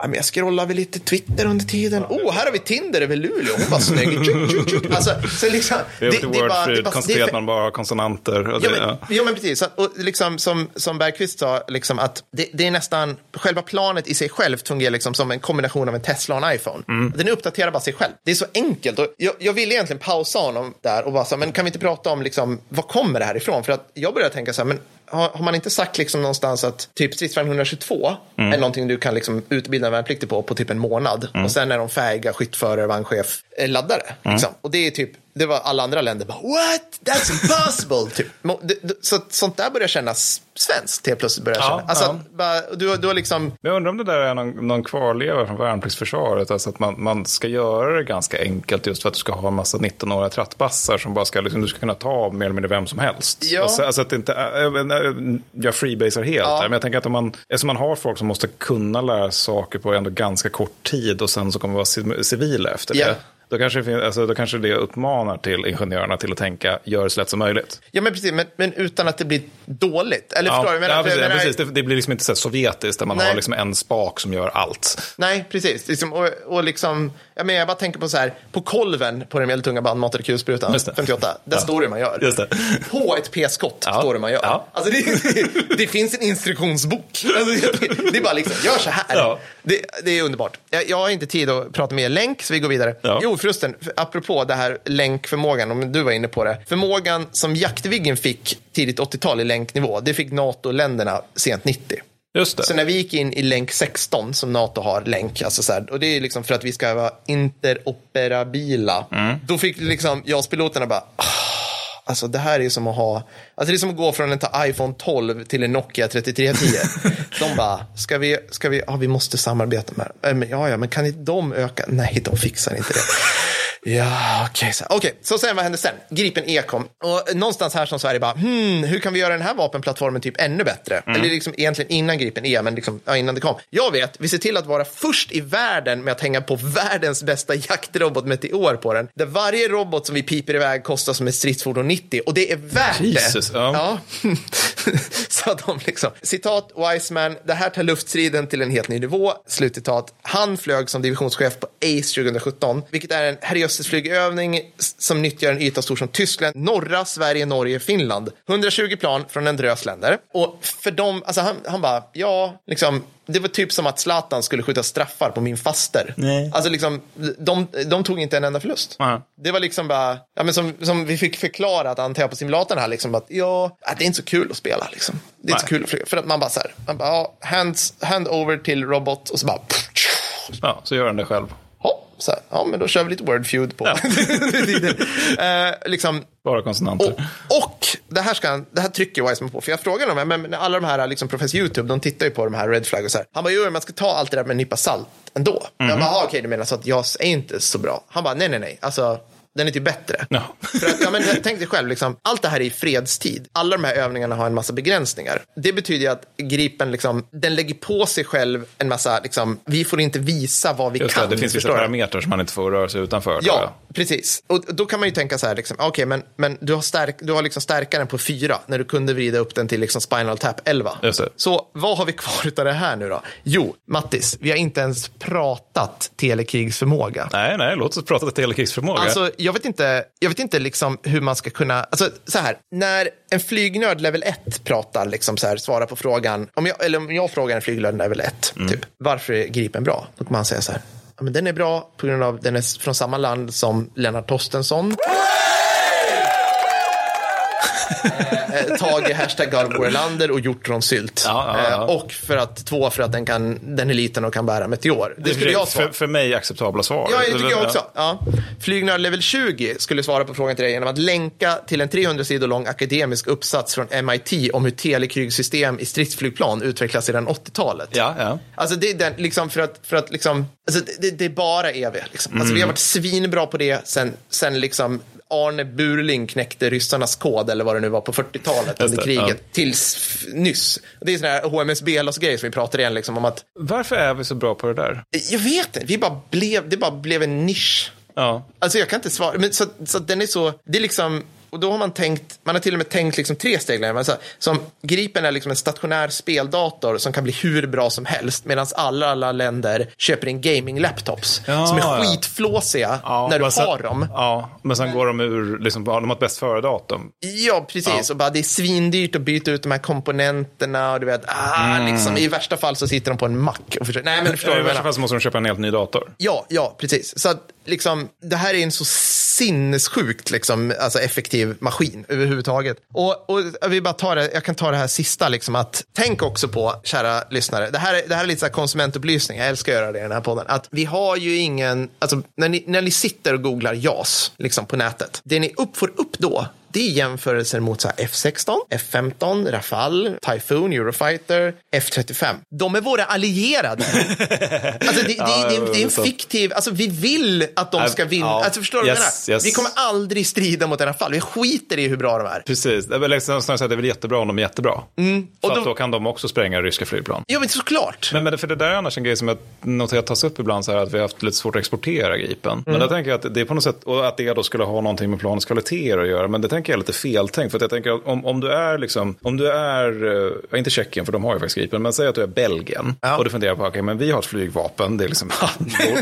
Men jag scrollar väl lite Twitter under tiden. Oh, här har vi Tinder över Luleå. Hon var snygg. Tjuk, tjuk, tjuk. Alltså, så liksom, Det är bara- bara- konstaterat för- att man bara konsonanter. Och det, Ja men, ja. men precis. Och liksom, som, som Bergqvist sa, liksom att det, det är nästan, själva planet i sig självt fungerar liksom som en kombination av en Tesla och en iPhone. Mm. Den uppdaterar bara sig själv. Det är så enkelt. Och jag, jag ville egentligen pausa honom där och bara så, men kan vi inte prata om liksom, vad kommer det här ifrån? För att jag började tänka så här, men har, har man inte sagt liksom någonstans att typ stridsvagn 122 Mm. är någonting du kan liksom utbilda en värnpliktig på på typ en månad Mm. och sen är de färdiga skyttförare, vagnchef, eh, laddare. Liksom. Och det är typ, det var alla andra länder bara what? That's impossible! typ. Så sånt där börjar kännas svenskt helt plötsligt. Börjar Ja, känna. Alltså, ja. bara, du, du har liksom, jag undrar om det där är någon, någon kvarleva från värnpliktsförsvaret. Alltså att man, man ska göra det ganska enkelt just för att du ska ha en massa 19-åriga trattbassar som bara ska, liksom, du ska kunna ta mer eller mindre vem som helst. Ja. Alltså, alltså att det inte, jag, freebasar helt Ja. där, men jag tänker att om man, eftersom man har folk som måste kunna lära saker på ändå ganska kort tid och sen så kommer vara ci- civila efter det. Då kanske, det alltså, då kanske det uppmanar till ingenjörerna till att tänka, gör det så lätt som möjligt. Ja, men precis, men, men utan att det blir dåligt. Eller förstår du? ja, menar? För precis, ja, menar- precis. Det, det blir liksom inte så sovjetiskt där man Nej. har liksom en spak som gör allt. Nej, precis. Liksom, och, och liksom, jag, menar, jag bara tänker på så här, på kolven på den medeltunga bandmatade kulsprutan, Just det. 58, där Ja. står det hur man gör. Just det. På ett p-skott Ja. står det hur man gör. Ja. Alltså det, det finns en instruktionsbok. Alltså det, det är bara liksom, gör så här. Det, det är underbart. Jag, jag har inte tid att prata mer länk, så vi går vidare. Ja. Jo, förresten, apropå det här länkförmågan, om du var inne på det. Förmågan som Jaktviggen fick tidigt 80-tal i länknivå, det fick NATO-länderna sent 90. Just det. Så när vi gick in i länk 16 som NATO har länk, alltså så här, och det är liksom för att vi ska vara interoperabila, Mm. då fick liksom JAS-piloterna bara, "Ah, alltså det här är som att ha, alltså det är som att gå från en iPhone 12 till en Nokia 3310. de bara, ska vi, ska vi, ja vi måste samarbeta med dem. Äh, men, Ja, ja, men kan inte de öka? Nej, de fixar inte det. Ja, okej. så, okej, så sen vad hände sen? Gripen E kom. Och någonstans här som Sverige bara, hmm, hur kan vi göra den här vapenplattformen typ ännu bättre? Eller liksom egentligen innan Gripen E, men liksom, ja, innan det kom. Jag vet, vi ser till att vara först i världen med att hänga på världens bästa jaktrobot Meteor på den. Där varje robot som vi piper iväg kostar som ett stridsfordon 90 och det är värt Jesus, det. ja. Ja. så de liksom, citat Wiseman, det här tar luftstriden till en helt ny nivå, slutcitat. Han flög som divisionschef på ACE 2017, vilket är en herrejösses-flygövning som nyttjar en yta stor som Tyskland, norra Sverige, Norge, Finland. 120 plan från en drös länder. Och för dem, alltså han, han bara, ja, liksom, det var typ som att Zlatan skulle skjuta straffar på min faster. Nej. Alltså liksom, de, de tog inte en enda förlust. Nej. Det var liksom bara, ja, men som, som vi fick förklarat antar jag på simulatorn här, liksom, att ja, det är inte så kul att spela. Liksom. Det är inte så kul att flyga. För att man bara så här, man bara, ja, hands, hand over till robot och så bara, Ja, så gör den det själv. Ja, ja men då kör vi lite word feud på. eh, liksom, Bara konsonanter. och, och det här, ska, det här trycker Wiseman på, för jag frågade honom, men, men alla de här liksom, professor YouTube, de tittar ju på de här red flag och så här. Han bara, jo, man ska ta allt det där med en nypa salt ändå. Jag bara, "Ah, okej, du menar så att JAS är inte så bra? Han bara, nej, nej, nej, alltså, den är typ bättre. Ja. För att, ja, men, tänk dig själv, liksom, allt det här är i fredstid. Alla de här övningarna har en massa begränsningar. Det betyder att Gripen, liksom, den lägger på sig själv en massa, liksom, vi får inte visa vad vi Just kan. det, det finns vissa parametrar som man inte får röra sig utanför. Ja, precis. Och då kan man ju tänka så här, liksom, okej, men, men du har, stärk, du har liksom stärkaren på fyra när du kunde vrida upp den till liksom Spinal Tap 11. Just det. Så vad har vi kvar av det här nu då? Jo, Mattis, vi har inte ens pratat telekrigsförmåga. Nej, nej, låt oss prata telekrigsförmåga. Alltså, jag vet inte, jag vet inte liksom hur man ska kunna, alltså så här, när en flygnörd level 1 pratar, liksom så här, svarar på frågan, om jag, eller om jag frågar en flygnörd level 1, Mm. typ, varför är Gripen bra? Då kan man säga så här, ja, men den är bra på grund av den är från samma land som Lennart Torstensson. eh, Tage hashtag God Warlander och hjortronsylt. Ja, ja, ja. Eh, och för att, två, för att den, kan, den är liten och kan bära meteor. Det skulle jag svara. för, för mig acceptabla svar. Ja, det tycker jag Ja. också. Ja. Flygnörd level 20 skulle svara på frågan till dig genom att länka till en 300 sidor lång akademisk uppsats från MIT om hur telekrygsystem i stridsflygplan utvecklas sedan 80-talet. Ja, ja. Alltså det är den, liksom för att, för att liksom, alltså det, det är bara EV. Liksom. Alltså vi har varit svinbra på det sen, sen liksom Arne Burling knäckte ryssarnas kod eller vad det nu var på 40-talet under kriget ja. tills nyss. Det är sån här HMSB-grej som vi pratar igen liksom om att Varför är vi så bra på det där? jag vet inte, vi bara blev, det bara blev en nisch. Ja. Alltså jag kan inte svara, men så, så den är så, det är liksom, och då har man tänkt, man har till och med tänkt liksom tre steg längre. Men så, som Gripen är liksom en stationär speldator som kan bli hur bra som helst medan alla, alla länder köper in gaming-laptops Ja, som är ja. skitflåsiga Ja, när du men sen- har dem. Ja, men sen går de ur, liksom, de har ett bäst före-datum. Ja, precis. Och bara, det är svindyrt att byta ut de här komponenterna. Och du vet, ah, liksom, I värsta fall så sitter de på en mack. Och försöker, nej, men förstår I värsta fall så måste de köpa en helt ny dator. Ja, ja, precis. Så att, liksom, det här är en så sinnessjukt liksom, alltså, effektiv maskin överhuvudtaget. Och, och jag, bara tar det, jag kan ta det här sista, liksom, att tänk också på, kära lyssnare, det här, är- det här är lite så här konsumentupplysning, jag älskar att göra det i den här podden, att vi har ju ingen, alltså när ni, när ni sitter och googlar JAS liksom, på nätet, det ni upp, får upp då, det är jämförelser mot så här F16, F15, Rafale, Typhoon, Eurofighter, F35. De är våra allierade. alltså det, det, det, det är en fiktiv, alltså vi vill att de ska vinna. Ja. Alltså förstår du Yes, yes. Vi kommer aldrig strida mot Rafale. Vi skiter i hur bra de är. Precis, det är väl liksom, snarare att det är väl jättebra om de är jättebra. För Mm. Och att de- då kan de också spränga ryska flygplan. Ja, men såklart. Men, men för det där är annars en grej som jag noterat tas upp ibland, så här, att vi har haft lite svårt att exportera Gripen. Mm. Men då tänker jag att det är på något sätt, och att det då skulle ha någonting med planets kvaliteter att göra. Men det tänker jag är lite feltänkt. För att jag tänker om, om du är liksom, om du är, eh, inte Tjeckien för de har ju faktiskt Gripen, men säg att du är Belgien. Ja. Och du funderar på, okej men vi har ett flygvapen, det är liksom,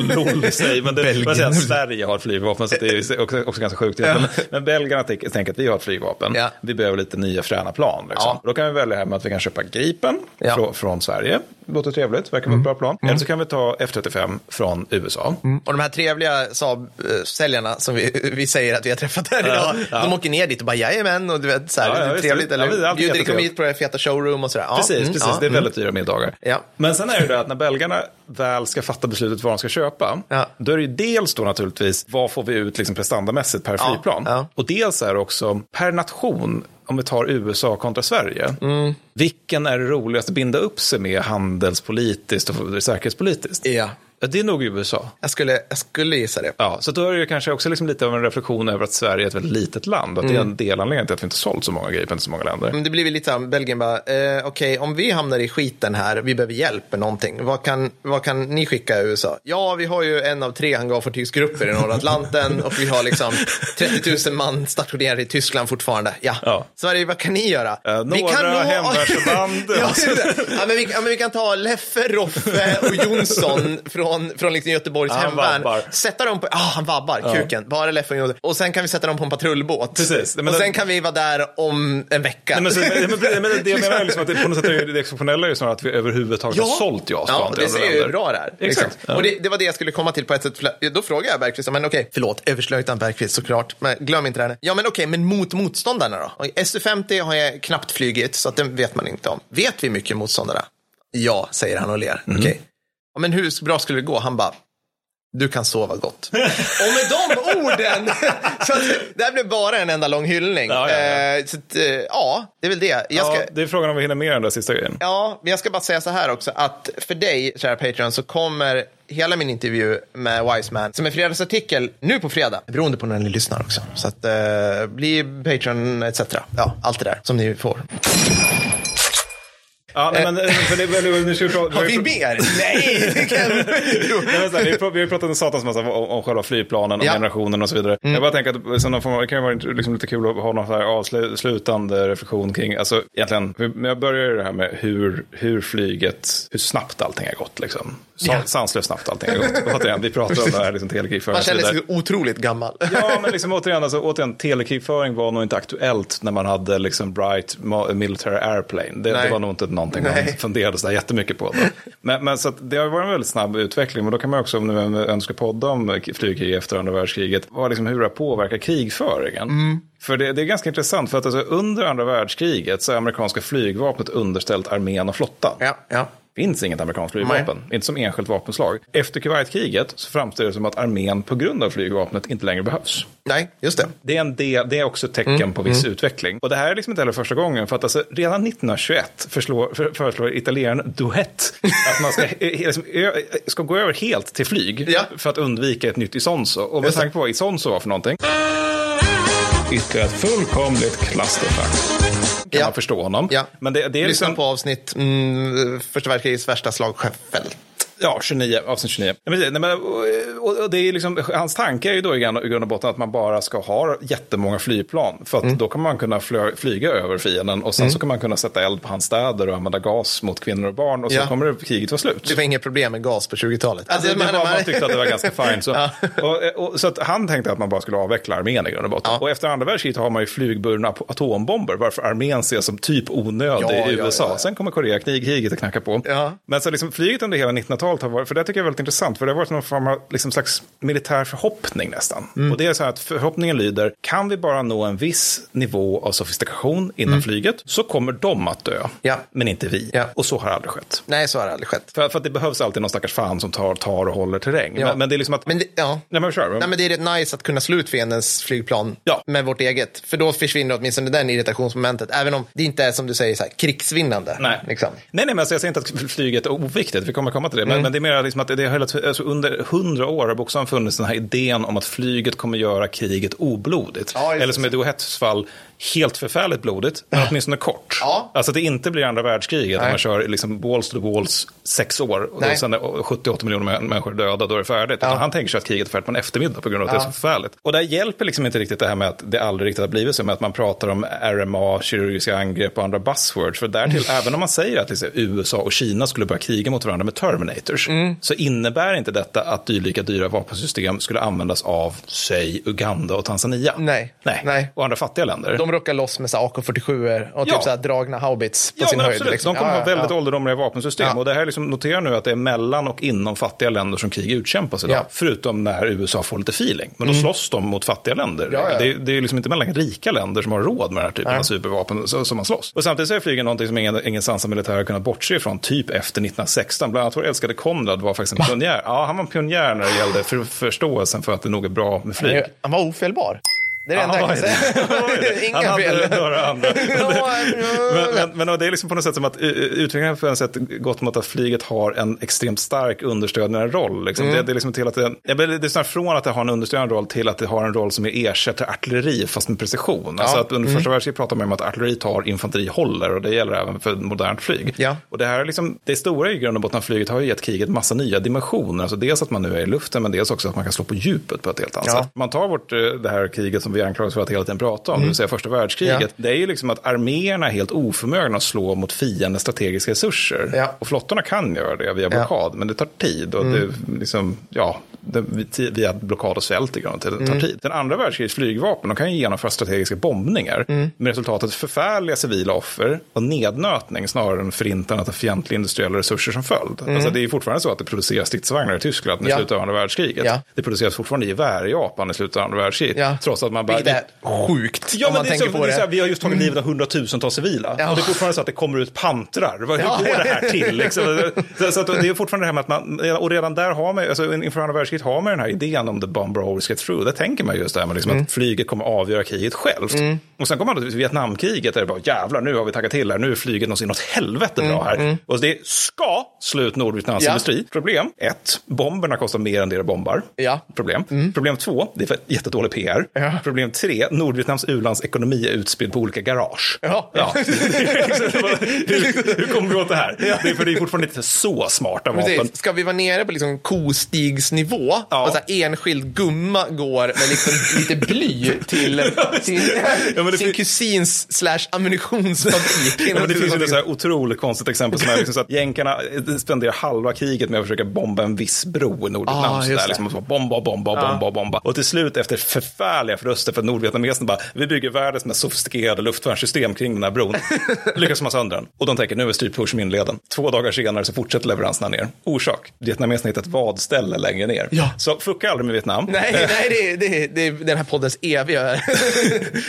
LOL i sig. Men det, man säger Sverige har ett flygvapen, så det är också, också ganska sjukt. Men, men belgarna tänker, att vi har ett flygvapen, Ja. vi behöver lite nya fräna plan. Liksom. Ja. Då kan vi välja här med att vi kan köpa Gripen Ja. från, från Sverige. Låter trevligt, verkar vara ett bra plan. Eller så kan vi ta F35 från USA. Och de här trevliga Saab-säljarna som vi, vi säger att vi har träffat här idag, ja. de åker ner dit och bara jajamän och du vet så här, Ja, ja, det är visst, trevligt eller Ja, bjuder jättetrevligt. hit på det feta showroom och sådär. Ja, Precis, mm, precis. ja, det är mm. väldigt dyra middagar. Ja. Men sen är det det att när belgarna väl ska fatta beslutet vad de ska köpa, Ja. då är det ju dels då naturligtvis vad får vi ut liksom prestandamässigt per Ja, flygplan. ja. Och dels är det också per nation, om vi tar USA kontra Sverige, Mm. vilken är det roligast att binda upp sig med handelspolitiskt och säkerhetspolitiskt? Ja, Ja, Det är nog USA. jag skulle, jag skulle gissa det. Ja, så då är det kanske också liksom lite av en reflektion över att Sverige är ett väldigt litet land. Att det är en delanledning till att vi inte sålt så många Gripen till så många länder. Men det blir väl lite så här, Belgien bara, eh, okej, om vi hamnar i skiten här, vi behöver hjälp med någonting, vad kan, vad kan ni skicka i USA? Ja, vi har ju en av tre hangarfartygsgrupper i norra Atlanten och vi har liksom 30 000 man stationerade i Tyskland fortfarande. Ja, Ja. Sverige, vad kan ni göra? Eh, några hemvärnsförband. ja, ja, men vi, ja, men vi kan ta Leffe, Roffe och Jonsson från, från liksom Göteborgs Han hemvärn. Sätta dem på, ah, han vabbar, kuken, bara Leffe och sen kan vi sätta dem på en patrullbåt. Precis. Men och det- sen kan vi vara där om en vecka. Nej, men, så, men, men, men det jag menar är liksom att det, på något sätt är det exceptionella är ju snarare att vi överhuvudtaget har sålt JAS-plan Ja, det ser ju bra det här. Exakt. Ja. Och det, det var det jag skulle komma till på ett sätt. Då frågar jag Bergqvist, men okej, förlåt, överstelöjtnant Bergqvist såklart, men glöm inte det här. Ja, men okej, men mot motståndarna då? Och SU-50 har jag knappt flygit, så att den vet man inte om. Vet vi mycket motståndarna? Ja, säger han och ler. Mhm. Okej. Men hur bra skulle det gå? Han bara, du kan sova gott. och med de orden, så att, det här blev bara en enda lång hyllning. Ja, ja, ja. Eh, så att, eh, ja, det är väl det. Jag ska, det är frågan om vi hinner med den där sista grejen. Ja, men jag ska bara säga så här också att för dig, kära Patreon, så kommer hela min intervju med Wiseman som en fredagsartikel nu på fredag, beroende på när ni lyssnar också. Så att eh, bli Patreon etc. Ja, allt det där som ni får. Ja, nej, men, för det, nu vi prata, Har vi mer? Nej! det kan-. Nej, så här, vi, har vi har pratat en satans massa om, om själva flygplanen, om Ja. generationen och så vidare. Jag bara tänker att som någon form, det kan ju vara liksom lite kul att ha någon så här avslutande reflektion kring, alltså egentligen, men jag börjar ju det här med hur, hur flyget, hur snabbt allting har gått liksom. Sa. Sanslöst snabbt allting har gått. Återigen, vi pratar om det här liksom, telekrigföring Man känner sig otroligt gammal. Ja, men liksom återigen, alltså, återigen, telekrigföring var nog inte aktuellt när man hade liksom Bright Military Airplane. Det, det var nog inte någonting man Nej. funderade så där jättemycket på. Då. Men, men så att det har varit en väldigt snabb utveckling. Men då kan man också, om man önskar podda om flygkrig efter andra världskriget, vad liksom, hur det har påverkat krigföringen. Mm. För det, det är ganska intressant, för att alltså, under andra världskriget så är amerikanska flygvapnet underställt armén och flottan. Ja, ja. Finns inget amerikanskt flygvapen, inte som enskilt vapenslag. Efter Kuwaitkriget så framstår det som att armén på grund av flygvapnet inte längre behövs. Nej, just det. Det är, en del, det är också ett tecken Mm, på viss utveckling. Och det här är liksom inte heller första gången. För att alltså, redan 1921 förslår, för, föreslår italienaren Duhet att man ska, eh, liksom, ö, ska gå över helt till flyg Ja. för att undvika ett nytt Isonzo. Och med tanke på vad Isonzo var för någonting. Ytterligare ett fullkomligt clusterfuck. Kan Ja. man förstå honom. Ja. Men det, det är Lyssna liksom, på avsnitt mm, första världskrigets värsta slagskeppsfält. Ja, 29, avsnitt 29. Nej, men, och, och det är liksom, hans tanke är ju då i grund och botten att man bara ska ha jättemånga flygplan. För att då kan man kunna fly, flyga över fienden och sen så kan man kunna sätta eld på hans städer och använda gas mot kvinnor och barn och så Ja. kommer det, kriget vara slut. Det var inget problem med gas på 20-talet. Alltså, det var, man tyckte att det var ganska fint. Så, Ja. och, och, så att han tänkte att man bara skulle avveckla armén i grund och botten. Ja. Och efter andra världskriget har man ju flygburna atombomber, varför armén ses som typ onödig i USA. Sen kommer Koreakriget att knacka på. Men så liksom, flyget under hela 1900-talet har varit, för det tycker jag är väldigt intressant, för det har varit någon form av liksom, slags militär förhoppning nästan. Mm. Och det är så här att förhoppningen lyder, kan vi bara nå en viss nivå av sofistikation inom flyget så kommer de att dö, Mm. Ja. men inte vi. Ja. Och så har aldrig skett. Nej, så har det aldrig skett. För, för att det behövs alltid någon stackars fan som tar, tar och håller terräng. Ja. Men, men det är liksom att... Men det, ja. Nej, men kör. Nej, men det är rätt nice att kunna slå ut fiendens flygplan Ja. med vårt eget. För då försvinner åtminstone den irritationsmomentet. Även om det inte är som du säger så här, krigsvinnande. Nej. Liksom. nej, nej, men alltså, jag säger inte att flyget är oviktigt, vi kommer komma till det. Men, men det är mer liksom att det har alltså, under hundra år har bokstavligen funnits den här idén om att flyget kommer göra kriget oblodigt. Ja, Eller som i Duo Hetts fall, helt förfärligt blodigt, men åtminstone kort. Ja. Alltså att det inte blir andra världskriget, Nej. när man kör liksom walls to walls sex år, och Nej. sen är 78 miljoner män- människor döda, då är det färdigt. Utan han tänker sig att kriget är färdigt på en eftermiddag på grund av att det är så förfärligt. Och där hjälper liksom inte riktigt det här med att det aldrig riktigt har blivit så, med att man pratar om RMA, kirurgiska angrepp och andra buzzwords. För därtill, även om man säger att liksom, USA och Kina skulle börja kriga mot varandra med Terminators, Mm. så innebär inte detta att dylika dyra vapensystem skulle användas av, säg, Uganda och Tanzania. Nej. Nej. Nej. Och andra fattiga länder. De rockar loss med så här AK47 och typ Ja. så dragna haubits på Ja, sin men höjd. absolut. liksom. De kommer Ja, ha väldigt ja. ålderdomliga vapensystem. Och det här liksom, notera nu att det är mellan och inom fattiga länder som krig utkämpas idag. Mm. Förutom när USA får lite feeling. Men då slåss de mot fattiga länder. Det, är- det är liksom inte mellan rika länder som har råd med den här typen av supervapen som man slåss. Och samtidigt så är flygen någonting som ingen, ingen sansad militär har kunnat bortse ifrån, typ efter 1916. Bland annat vår älskade Konrad var faktiskt en pionjär. Ja, han var en pionjär när det gällde för, förståelsen för att det nog är bra med flyg. Han var ofelbar. Det är det enda jag Ja, kan säga. Han Inga hade fel. några andra. Ja, men, men, men det är liksom på något sätt som att uh, utvecklingen har på något sätt gått mot att flyget har en extremt stark understödjande roll. Liksom. Mm. Det, det är liksom till att det, ja, men det är snarare från att det har en understödjande roll till att det har en roll som är ersätter artilleri fast med precision. Alltså att under Mm. första världskriget pratar man om att artilleri tar, infanteri håller och det gäller även för modernt flyg. Ja. Och det här är liksom, det stora i grund och botten flyget har ju gett kriget massa nya dimensioner. Alltså dels att man nu är i luften men dels också att man kan slå på djupet på ett helt annat Ja. sätt. Man tar bort eh, det här kriget som vi anklagas för att hela tiden prata om, det vill säga första världskriget. Mm. Ja. Det är ju liksom att arméerna är helt oförmögna att slå mot fiendens strategiska resurser. Ja. Och flottorna kan göra det via Ja. blockad, men det tar tid. Och Mm. det liksom, ja, det, via blockad och svält i grunden, det tar Mm. tid. Den andra världskrigets flygvapen, de kan ju genomföra strategiska bombningar Mm. med resultatet förfärliga civila offer och nednötning snarare än förintandet av fientliga industriella resurser som följd. Alltså, det är fortfarande så att det produceras stridsvagnar i Tyskland i Mm. Ja. slutet av andra världskriget. Ja. Det produceras fortfarande gevär i Japan i slutet av andra världskriget. Ja. Trots att man bara... Vilket är sjukt Ja, om man det tänker så, på det här, vi har just tagit livet av hundratusentals civila. Ja. Och det är fortfarande så att det kommer ut pantrar. Hur Ja, går det här till? Liksom? Så, så det är fortfarande det här med att man, och redan där har man, alltså inför andra världskriget har man den här idén om the bomber always get through. Där tänker man just det här med liksom Mm. att flyget kommer avgöra kriget självt. Och sen kommer man till Vietnamkriget där det bara jävlar nu har vi taggat till här, nu är flyget någonsin något helvete bra här. Och det ska slå ut Nordvietnams Mm, Ja. industri. Problem ett, bomberna kostar mer än det de bombar. Ja. Problem. Problem två, det är för jättedålig PR. Ja. Problem tre, Nordvietnams u-landsekonomi är utspridd på olika garage. Ja. hur, hur kommer vi åt det här? Det är för det är fortfarande inte så smarta vapen. Precis. Ska vi vara nere på liksom kostigsnivå Ja. och så här enskild gumma går med liksom lite bly till Ja, men det sin fin- kusins slash ammunitionsfabrik. Ja, men det finns ju ett otroligt konstigt exempel som är liksom så att jänkarna eh, spenderar halva kriget med att försöka bomba en viss bro i Nordvietnam. Ah, där, liksom, och så bomba, bomba, bomba, bomba. Och till slut efter förfärliga förluster för nordvietnameserna bara, vi bygger världens mest sofistikerade luftvärnssystem kring den här bron. Lyckas man sönder den. Och de tänker, nu är styrpush min leden. Två dagar senare så fortsätter leveranserna ner. Orsak, vietnameserna hittat ett vadställe längre ner. Ja. Så fucka aldrig med Vietnam. Nej, nej det, är, det, är, det är den här poddens eviga...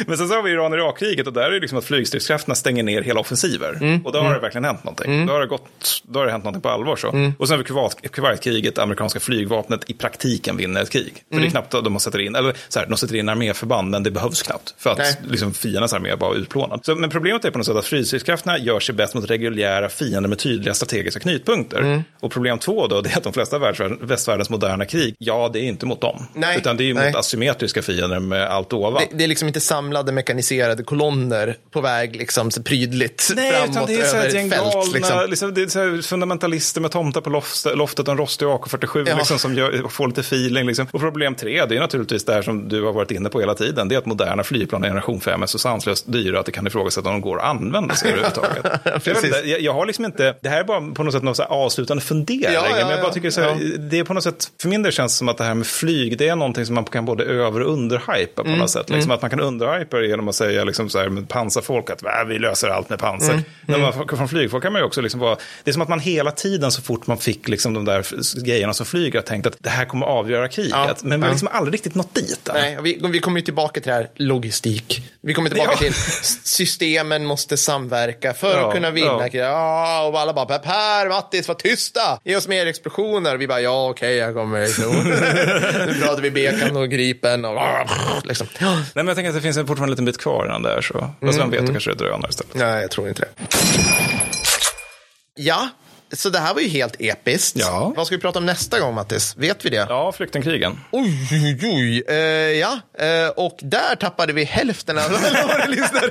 Men sen så har vi Iran-Irak-kriget och där är det liksom att flygstridskrafterna stänger ner hela offensiver. Och då har det verkligen hänt någonting. Då, har det gått, då har det hänt någonting på allvar. Så. Och sen har vi Kuwait- Kuwait-kriget, amerikanska flygvapnet i praktiken vinner ett krig. För det är knappt att de sätter in, eller så här, de sätter in arméförband, men det behövs knappt. För att Nej. liksom, fiendens armé var utplånad. Så, men problemet är på något sätt att flygstridskrafterna gör sig bäst mot reguljära fiender med tydliga strategiska knutpunkter. Och problem två då, det är att de flesta västvärldens moderna krig, ja, det är inte mot dem. Nej. Utan det är mot Nej. asymmetriska fiender med allt ovan. Det, det är liksom inte samlade mekaniserade kolonner på väg liksom så prydligt Nej, framåt det är så över ett gäng fält. galna, Liksom. liksom, det är fundamentalister med tomtar på loft, loftet och en rostig AK47 Ja. liksom, som gör, får lite feeling. Liksom. Och problem tre, det är naturligtvis det här som du har varit inne på hela tiden, det är att moderna flygplan i generation 5 är så sanslöst dyra att det kan ifrågasätta om de går att använda sig överhuvudtaget. jag, jag, jag har liksom inte, det här är bara på något sätt något så avslutande fundering, Ja, ja, men jag bara tycker så här, det är på något sätt, för min del känns det som att det här med flyg, det är någonting som man kan både över och underhypa på Mm, något sätt. Liksom att man kan underhypa det genom och säga liksom så här, med pansarfolk att äh, vi löser allt med pansar. När man får- från flygfolk kan man ju också liksom vara, det är som att man hela tiden så fort man fick liksom de där grejerna som flyger har tänkt att det här kommer avgöra kriget. Ja. Men vi har liksom aldrig riktigt nått dit. Nej, vi, vi kommer ju tillbaka till det här logistik. Vi kommer tillbaka Ja. till systemen måste samverka för Ja, att kunna vinna. ja. och alla bara, Per, Mattis, var tysta! Ge oss mer explosioner. Vi bara, ja, okej, jag kommer. nu pratar vi Bekan och Gripen och liksom. Nej, men jag tänker att det finns en fortfarande en liten bit kvar innan där. Så. Fast vem vet, då kanske det är drönare istället. Nej, jag tror inte det. Ja, så det här var ju helt episkt. Ja. Vad ska vi prata om nästa gång, Mattis? Vet vi det? Ja, flyktingkrigen. Oj, oj, oj. Eh, ja, eh, och där tappade vi hälften av våra lyssnare.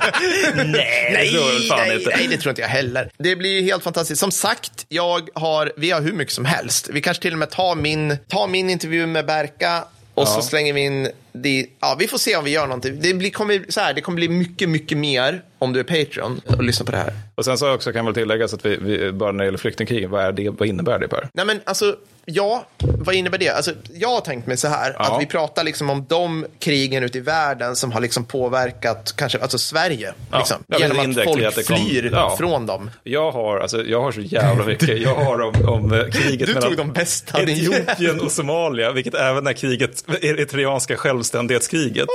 Nej, nej, det tror jag fan nej, inte. nej, det tror inte jag heller. Det blir ju helt fantastiskt. Som sagt, jag har, vi har hur mycket som helst. Vi kanske till och med tar min, tar min intervju med Berka och så slänger vi in det. Ja, vi får se om vi gör någonting. Det, blir, kommer, så här, det kommer bli mycket, mycket mer om du är Patreon och lyssnar på det här. Och sen så också kan väl tilläggas att vi, vi bara när det gäller flyktingkrigen, vad, är det, vad innebär det Per? Nej men alltså, ja, vad innebär det? Alltså, jag har tänkt mig så här, Ja. att vi pratar liksom om de krigen ute i världen som har liksom påverkat kanske, alltså Sverige. Ja. Liksom, Ja, genom att folk att kom- flyr från dem. Jag har, alltså, jag har så jävla mycket. Jag har om, om eh, kriget Du mellan de bästa. Etiopien och Somalia, vilket även är kriget, eritreanska självständighetskriget.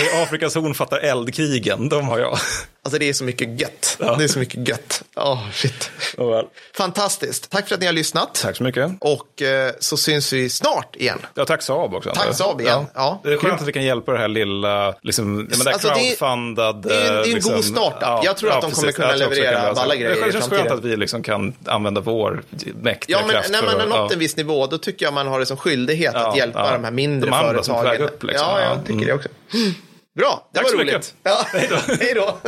I Afrikas horn fattar eldkrigen, de har jag. Alltså det är så mycket gött. Ja. Det är så mycket gött. Åh, shit. Oh, well. Fantastiskt. Tack för att ni har lyssnat. Tack så mycket. Och eh, så syns vi snart igen. Ja, tack Saab också. Tack. Saab igen. Ja. Det är skönt att vi kan hjälpa det här lilla, liksom, ja, det är Alltså, crowdfundad. det är en- det är en liksom, god startup. Jag tror att de kommer kunna leverera alla grejer Det känns skönt att vi liksom kan använda vår mäktiga Ja, men kraft. när man har nått ja. en viss nivå, då tycker jag man har det som skyldighet att Ja, hjälpa ja. de här mindre De andra som företagen. väg upp, liksom. Ja, Ja, jag tycker mm. det också. Bra, det Tack var roligt. mycket. Ja. Hej då.